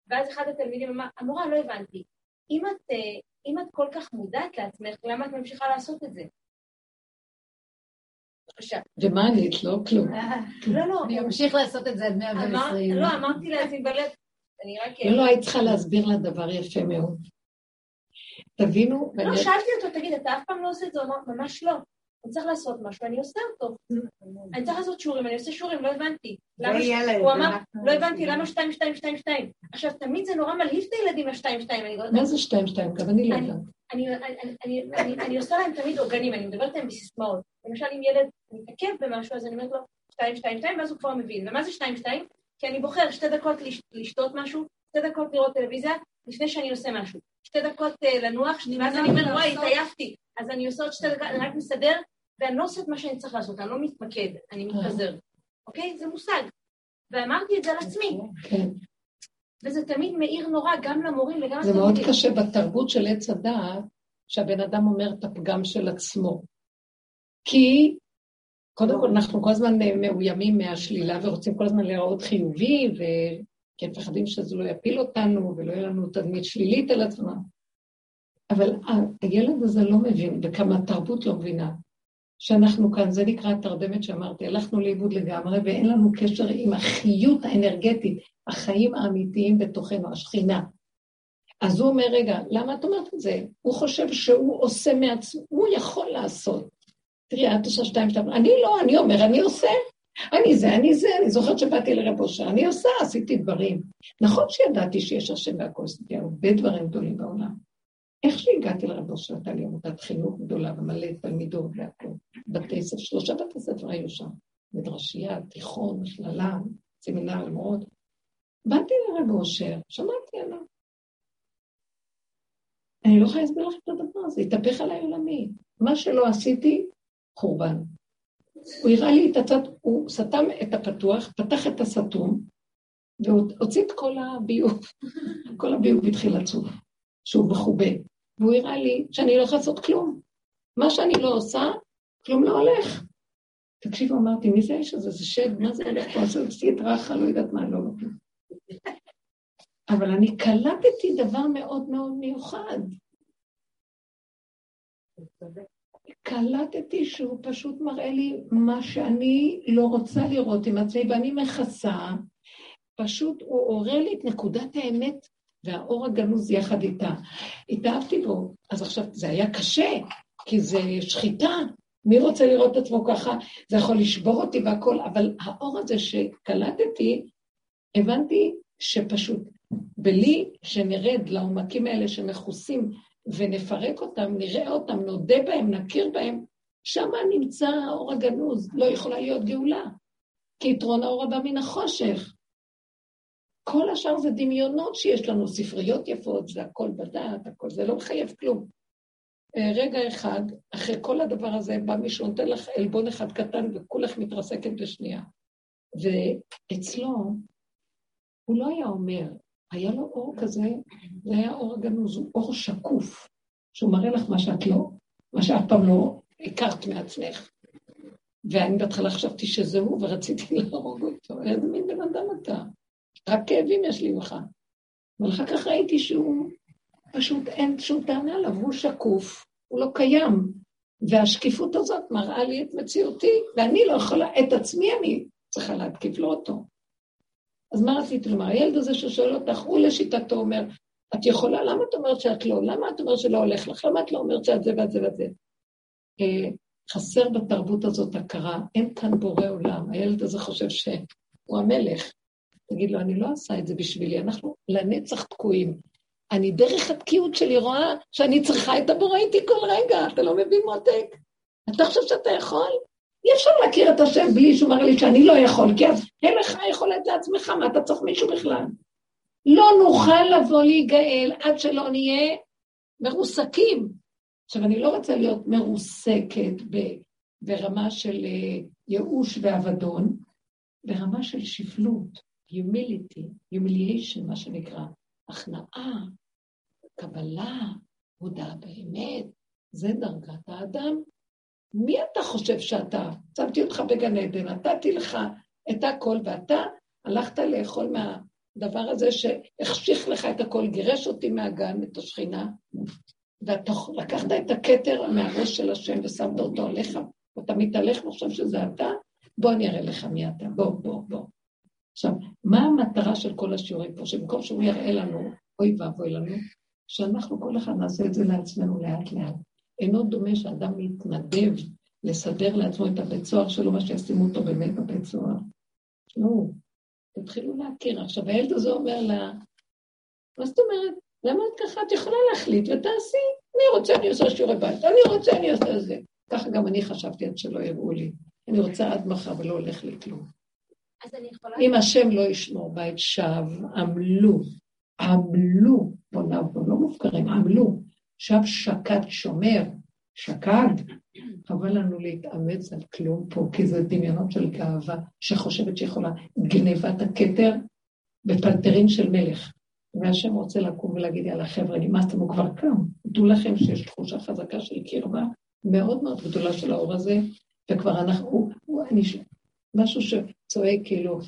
ואז אחד התלמידים אמר, המורה, לא הבנתי. אם את, אה, אם את כל כך מודעת לעצמך, למה את ממשיכה לעשות את זה? בבקשה. ומה ענית לו? כלום. לא, לא. אני אמשיך לעשות את זה עד 120. לא, אמרתי לעצמי בלב, אני רק... לא, לא, היית צריכה להסביר לה דבר יפה מאוד. תבינו, לא, שאלתי אותו, תגיד, אתה אף פעם לא עושה את זה? הוא אמר, ממש לא. אני צריך לעשות משהו, אני עושה אותו. אני צריך לעשות שיעורים, אני עושה שיעורים, לא הבנתי. הוא אמר, לא הבנתי, למה שתיים, שתיים, שתיים, שתיים? עכשיו, תמיד זה נורא מלהיב את הילדים לשתיים, שתיים. מה זה שתיים, שתיים? גם אני לא יודעת. אני עושה להם תמיד עוגנים, אני מדברת להם בסיסמאות. למשל, אם ילד מתעכב במשהו, אז אני אומרת לו, שתיים, שתיים, שתיים, ואז הוא כבר מבין. ומה זה שתיים, שתיים? כי אני בוחר שתי דקות לשתות משהו, שתי דקות לראות טלוויזיה, לפני שאני עושה משהו. שתי דקות לנוח, ואז אני אומרת, וואי, התעייפתי. אז אני עושה עוד שתי דקות, אני רק מסדר, ואני לא עושה את מה שאני צריך לעשות, אני לא מתמקד, אני מתפזר. אוקיי? זה מושג. ואמרתי את זה לעצמי. כן. וזה תמיד מאיר נורא גם למורים וגם זה מאוד קשה בתרבות של עץ הדעת, שהבן אדם אומר את הפגם של עצמו. כי קודם כל אנחנו כל הזמן מאוימים מהשלילה ורוצים כל הזמן להיראות חיובי, וכי מפחדים שזה לא יפיל אותנו ולא יהיה לנו תדמית שלילית על עצמם. אבל הילד הזה לא מבין, וכמה התרבות לא מבינה, שאנחנו כאן, זה נקרא התרדמת שאמרתי, הלכנו לאיבוד לגמרי ואין לנו קשר עם החיות האנרגטית, החיים האמיתיים בתוכנו, השכינה. אז הוא אומר, רגע, למה את אומרת את זה? הוא חושב שהוא עושה מעצמו, הוא יכול לעשות. תראי, את עושה שתיים, שתיים, אני לא, אני אומר, אני עושה. אני זה, אני זה, אני זוכרת שבאתי לרב אושר, אני עושה, עשיתי דברים. נכון שידעתי שיש השם והכל, עשיתי הרבה דברים גדולים בעולם. איך שהגעתי לרב אושר, לי עמותת חינוך גדולה ומלא תלמידות והכול. בתי ספר, שלושה בתי ספר היו שם. מדרשייה, תיכון, מכללה, סמינר, למרות. באתי לרב אושר, שמעתי עליו. אני לא יכולה להסביר לך את הדבר הזה, התהפך עליי עולמי. מה שלא עשיתי, חורבן. הוא הראה לי את הצד, הוא סתם את הפתוח, פתח את הסתום, והוציא את כל הביוב. כל הביוב התחיל לצוף, שהוא מכובה. והוא הראה לי שאני לא לעשות כלום. מה שאני לא עושה, כלום לא הולך. תקשיבו, אמרתי, מי זה האיש הזה? זה שד, מה זה הולך פה? סדרה אחת, לא יודעת מה, לא מבין. אבל אני קלטתי דבר מאוד מאוד מיוחד. קלטתי שהוא פשוט מראה לי מה שאני לא רוצה לראות עם עצמי, ואני מכסה. פשוט הוא עורר לי את נקודת האמת והאור הגנוז יחד איתה. התאהבתי בו. אז עכשיו, זה היה קשה, כי זה שחיטה. מי רוצה לראות את עצמו ככה? זה יכול לשבור אותי והכול, אבל האור הזה שקלטתי, הבנתי שפשוט בלי שנרד לעומקים האלה שמכוסים ונפרק אותם, נראה אותם, נודה בהם, נכיר בהם, שם נמצא האור הגנוז, לא יכולה להיות גאולה. כי יתרון האור הבא מן החושך. כל השאר זה דמיונות שיש לנו, ספריות יפות, זה הכל בדעת, הכל, זה לא מחייב כלום. אה, רגע אחד, אחרי כל הדבר הזה, בא מישהו, נותן לך עלבון אחד קטן וכולך מתרסקת בשנייה. ואצלו, הוא לא היה אומר, היה לו אור כזה, זה היה אור הגנוז, הוא אור שקוף, שהוא מראה לך מה שאת לא, מה שאף פעם לא הכרת מעצמך. ואני בהתחלה חשבתי שזה הוא, ורציתי להרוג אותו. איזה מין בן אדם אתה? רק כאבים יש לי ממך. אבל אחר כך ראיתי שהוא, פשוט אין שום טענה עליו, הוא שקוף, הוא לא קיים. והשקיפות הזאת מראה לי את מציאותי, ואני לא יכולה, את עצמי אני צריכה להתקיף לו אותו. אז מה רציתי לומר? הילד הזה ששואל אותך, הוא לשיטתו אומר, את יכולה, למה את אומרת שאת לא? למה את אומרת שלא הולך לך? למה את לא אומרת שאת זה ואת זה ואת זה? אה, חסר בתרבות הזאת הכרה, אין כאן בורא עולם. הילד הזה חושב שהוא המלך. תגיד לו, אני לא עושה את זה בשבילי, אנחנו לנצח תקועים. אני דרך התקיעות שלי רואה שאני צריכה את הבורא איתי כל רגע, אתה לא מבין מותק? אתה חושב שאתה יכול? אי אפשר להכיר את השם בלי שהוא מראה לי שאני לא יכול, כי אז אין לך יכולת לעצמך, מה אתה צריך מישהו בכלל? לא נוכל לבוא להיגאל עד שלא נהיה מרוסקים. עכשיו, אני לא רוצה להיות מרוסקת ברמה של אה, ייאוש ואבדון, ברמה של שפלות, humility, humiliation, מה שנקרא, הכנעה, קבלה, הודעה באמת, זה דרגת האדם. מי אתה חושב שאתה? שמתי אותך בגן עדן, נתתי לך את הכל, ואתה הלכת לאכול מהדבר הזה שהחשיך לך את הכל, גירש אותי מהגן, את השכינה, ואתה לקחת את הכתר מהראש של השם ושמת אותו עליך, אתה מתהלך וחושב שזה אתה, בוא אני אראה לך מי אתה, בוא, בוא, בוא. עכשיו, מה המטרה של כל השיעורים פה? שבמקום שהוא יראה לנו, אוי ואבוי לנו, שאנחנו כל אחד נעשה את זה לעצמנו לאט לאט. אינו דומה שאדם מתנדב לסדר לעצמו את הבית סוהר שלו, מה שישימו אותו באמת בבית סוהר. לא, תתחילו להכיר. עכשיו, הילד הזה אומר לה, מה זאת אומרת? למה את ככה? את יכולה להחליט ותעשי. אני רוצה, אני עושה שיעורי בית, אני רוצה, אני עושה זה. ככה גם אני חשבתי עד שלא יראו לי. אני רוצה עד מחר ולא הולך לי כלום. אם השם לא ישמור בית שב, עמלו, עמלו, בוא נעבור, לא מופקרים, עמלו, שב שקד שומר, שקד. חבל לנו להתאמץ על כלום פה, כי זה דמיונות של גאווה שחושבת שיכולה גנבת הכתר בפלטרין של מלך. והשם רוצה לקום ולהגיד, יאללה חבר'ה, נמאסתם, הוא כבר קם. דעו לכם שיש תחושה חזקה של קרבה מאוד מאוד גדולה של האור הזה, וכבר אנחנו, הוא, הוא, אני, משהו שצועק כאילו,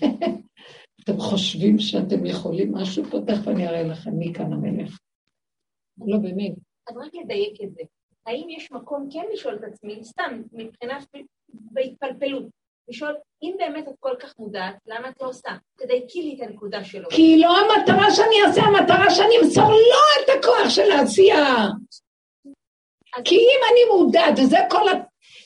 אתם חושבים שאתם יכולים משהו פה? תכף אני אראה לכם מי כאן המלך. לא, באמת. אז רק לדייק את זה. האם יש מקום כן לשאול את עצמי, סתם, מבחינת, בהתפלפלות, לשאול, אם באמת את כל כך מודעת, למה את לא עושה? תדייקי לי את הנקודה שלו. כי לא המטרה שאני אעשה, המטרה שאני אמסור לו את הכוח של העשייה. כי אם אני מודעת, וזה כל,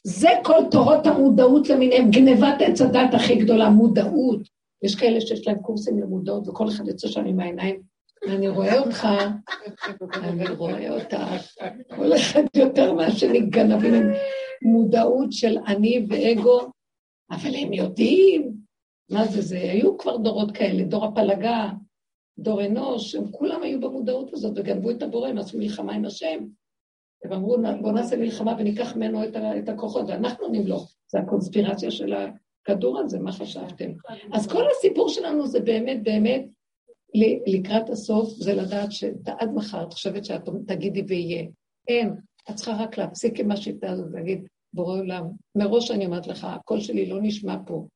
זה כל תורות המודעות למיניהם, גנבת עץ הדת הכי גדולה, מודעות. יש כאלה שיש להם קורסים למודעות, וכל אחד יוצא שם עם העיניים, ואני רואה אותך, אני רואה אותך, כל אחד יותר מהשני גנבים עם מודעות של אני ואגו, אבל הם יודעים, מה זה זה? היו כבר דורות כאלה, דור הפלגה, דור אנוש, הם כולם היו במודעות הזאת וגנבו את הבורא, הם עשו מלחמה עם השם. הם אמרו, בואו נעשה מלחמה וניקח ממנו את, הכוחות, ואנחנו נמלוך. זה הקונספירציה של הכדור הזה, מה חשבתם? אז כל הסיפור שלנו זה באמת, באמת, לקראת הסוף, זה לדעת שעד מחר את חושבת שאת תגידי ויהיה. אין, את צריכה רק להפסיק עם השיטה הזאת ולהגיד, בורא עולם, מראש אני אומרת לך, הקול שלי לא נשמע פה.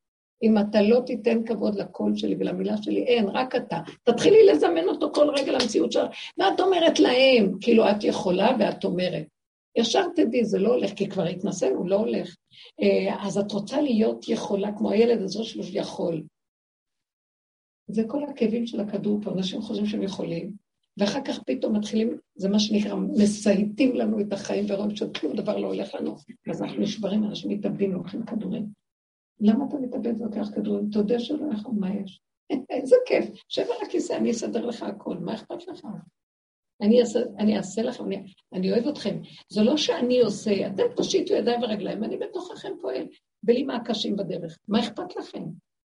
אם אתה לא תיתן כבוד לקול שלי ולמילה שלי, אין, רק אתה. תתחילי לזמן אותו כל רגע למציאות שלך. ואת אומרת להם, כאילו את יכולה ואת אומרת. ישר תדעי, זה לא הולך, כי כבר התנסינו, לא הולך. אה, אז את רוצה להיות יכולה, כמו הילד הזה שלו שיכול. זה כל הכאבים של הכדור פה, אנשים חושבים שהם יכולים, ואחר כך פתאום מתחילים, זה מה שנקרא, מסייטים לנו את החיים ורואים שכלום דבר לא הולך לנו. אז אנחנו נשברים, אנשים מתאבדים, לוקחים כדורים. למה אתה מתאבד ולוקח כדורים? תודה שלא יכול, מה יש? איזה כיף, שב על הכיסא, אני אסדר לך הכל, מה אכפת לך? אני אעשה, אני אעשה לכם, אני, אני אוהב אתכם. זה לא שאני עושה, אתם תושיטו ידיים ורגליים, אני בתוככם פועל, בלי מה הקשים בדרך. מה אכפת לכם?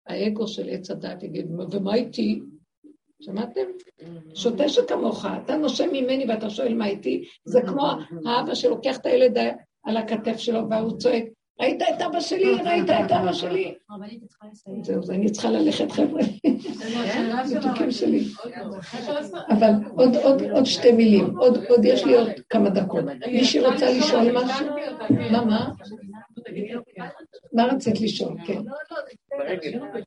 האגו של עץ הדת יגיד, ומה איתי? שמעתם? שותה שכמוך, אתה נושם ממני ואתה שואל מה איתי, זה כמו האבא שלוקח את הילד על הכתף שלו והוא צועק, ראית את אבא שלי? ראית את אבא שלי? זהו, אז אני צריכה ללכת, חבר'ה. מתוקים שלי. אבל עוד שתי מילים, עוד יש לי עוד כמה דקות. מישהי רוצה לשאול משהו? מה, מה? מה רצית לשאול? כן.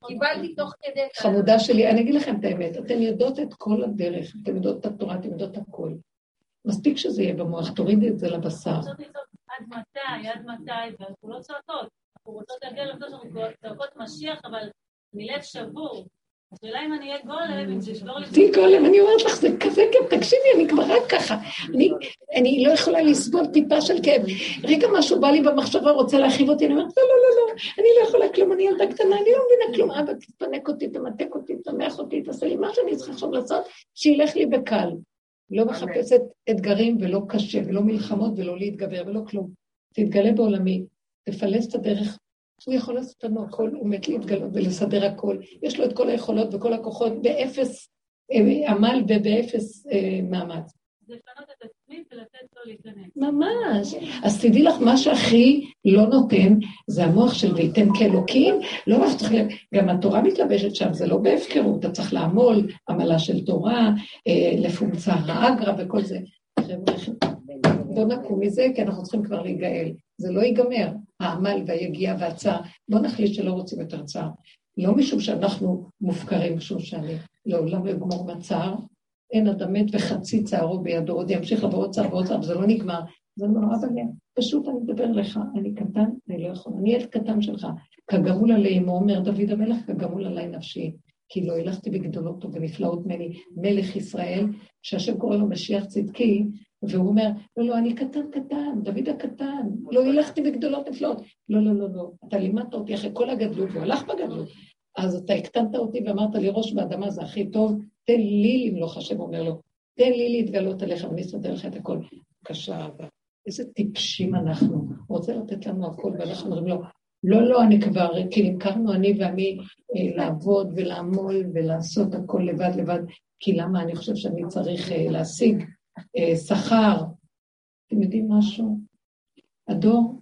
קיבלתי תוך כדי... חמודה שלי, אני אגיד לכם את האמת, אתן יודעות את כל הדרך, אתן יודעות את התורה, אתן יודעות הכל. מספיק שזה יהיה במוח, תורידי את זה לבשר. עד מתי, עד מתי, ואנחנו לא צועקות. אנחנו רוצות להגיע לעובדות שאנחנו צועקות משיח, אבל מלב שבור. השאלה אם אני אהיה גולם, אם זה ישבור לי... תהיי גולם, אני אומרת לך, זה כזה כיף, תקשיבי, אני כבר רק ככה. אני לא יכולה לסבול טיפה של כאב. רגע משהו בא לי במחשבה, רוצה להרחיב אותי, אני אומרת, לא, לא, לא, לא, אני לא יכולה כלום, אני ילדה קטנה, אני לא מבינה כלום. אבא, תתפנק אותי, תמתק אותי, תמח אותי, תעשה לי מה שאני צריכה עכשיו לעשות, שילך לי בקל. לא מחפשת אתגרים ולא קשה, ולא מלחמות ולא להתגבר ולא כלום. תתגלה בעולמי, תפלס את הדרך. הוא יכול לעשות לנו הכל, הוא מת להתגלות ולסדר הכל. יש לו את כל היכולות וכל הכוחות באפס אה, עמל ובאפס אה, מאמץ. ממש. אז תדעי לך, מה שהכי לא נותן, זה המוח של וייתן כאלוקים. לא רק צריך, גם התורה מתלבשת שם, זה לא בהפקרות, אתה צריך לעמול, עמלה של תורה, אה, לפונקציה האגרה וכל זה. בואו נקום מזה, כי אנחנו צריכים כבר להיגאל. זה לא ייגמר, העמל והיגיעה והצער. בואו נחליט שלא רוצים יותר צער. לא משום שאנחנו מופקרים, משום שאני לעולם לא אגמור מהצער, אין אדם מת וחצי צערו בידו, עוד ימשיך לבוא עוד צער ועוד צער, וזה לא נגמר. זה נורא בגן. פשוט אני מדבר לך, אני קטן, אני לא יכול, אני ילד קטן שלך. כגמול עלי אמו, אומר דוד המלך, כגמול עלי נפשי. כי לא הלכתי בגדולות ובנפלאות ממני, מלך ישראל, שהשם קורא לו משיח צדקי, והוא אומר, לא, לא, אני קטן קטן, דוד הקטן, לא הלכתי בגדולות נפלאות. לא, לא, לא, לא, אתה לימדת אותי אחרי כל הגדלות, הוא הלך בגדלות. אז אתה הקטנת אותי ואמרת לי, ראש באדמה זה הכי טוב, תן לי למלוך, השם אומר לו, תן לי להתגלות עליך ואני אסדר לך את הכל. בבקשה, אבא. איזה טיפשים אנחנו. הוא רוצה לתת לנו הכל, ואנחנו אומרים לו, לא, לא, אני כבר, כי נמכרנו אני ועמי אה, לעבוד ולעמול ולעשות הכל לבד לבד, כי למה אני חושב שאני צריך אה, להשיג אה, שכר. אתם יודעים משהו? הדור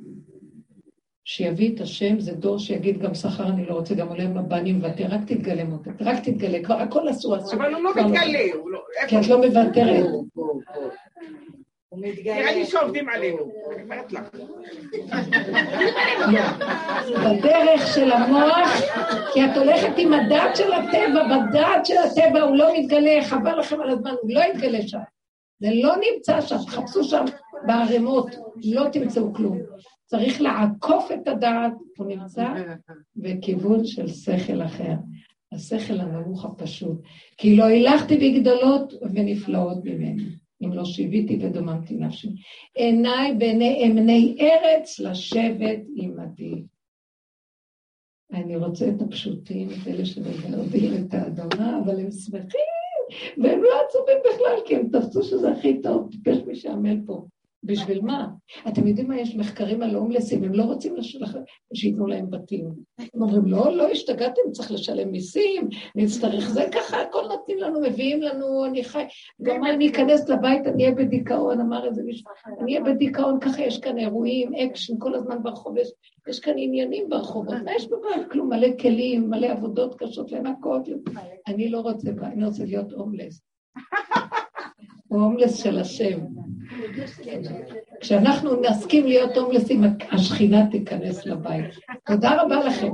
שיביא את השם זה דור שיגיד גם שכר אני לא רוצה, גם עולה הבא אני מוותר, רק תתגלה מותק, רק תתגלה, כבר הכל אסור אסור. אבל הוא לא מתגלה, הוא לא... כי את לא מוותרת. נראה לי שעובדים עלינו, אני אומרת לך. בדרך של המוח, כי את הולכת עם הדעת של הטבע, בדעת של הטבע הוא לא מתגלה, חבל לכם על הזמן, הוא לא יתגלה שם. זה לא נמצא שם, חפשו שם בערימות, לא תמצאו כלום. צריך לעקוף את הדעת, הוא נמצא בכיוון של שכל אחר. השכל הנמוך הפשוט. כי לא הילכתי בגדולות ונפלאות ממני. אם לא שיוויתי ודוממתי נפשי. עיניי בעיני אמני ארץ לשבת עמדי. אני רוצה את הפשוטים, את אלה שמגרדים את האדמה, אבל הם שמחים, והם לא עצובים בכלל, כי הם תפסו שזה הכי טוב, טיפש מי שעמל פה. בשביל מה? אתם יודעים מה, יש מחקרים על הומלסים, הם לא רוצים שייתנו להם בתים. הם אומרים, לא, לא השתגעתם, צריך לשלם מיסים, נצטרך זה, ככה הכל נותנים לנו, מביאים לנו, אני חי... גם אני אכנס לבית, אני אהיה בדיכאון, אמר איזה מישהו, אני אהיה בדיכאון, ככה יש כאן אירועים, אקשן, כל הזמן ברחוב, יש, יש כאן עניינים ברחובות, מה יש בבית? כלום, מלא כלים, מלא עבודות קשות לנקות. אני לא רוצה, אני רוצה להיות הומלס. הומלס של השם. כשאנחנו נסכים להיות הומלסים, השכינה תיכנס לבית. תודה רבה לכם.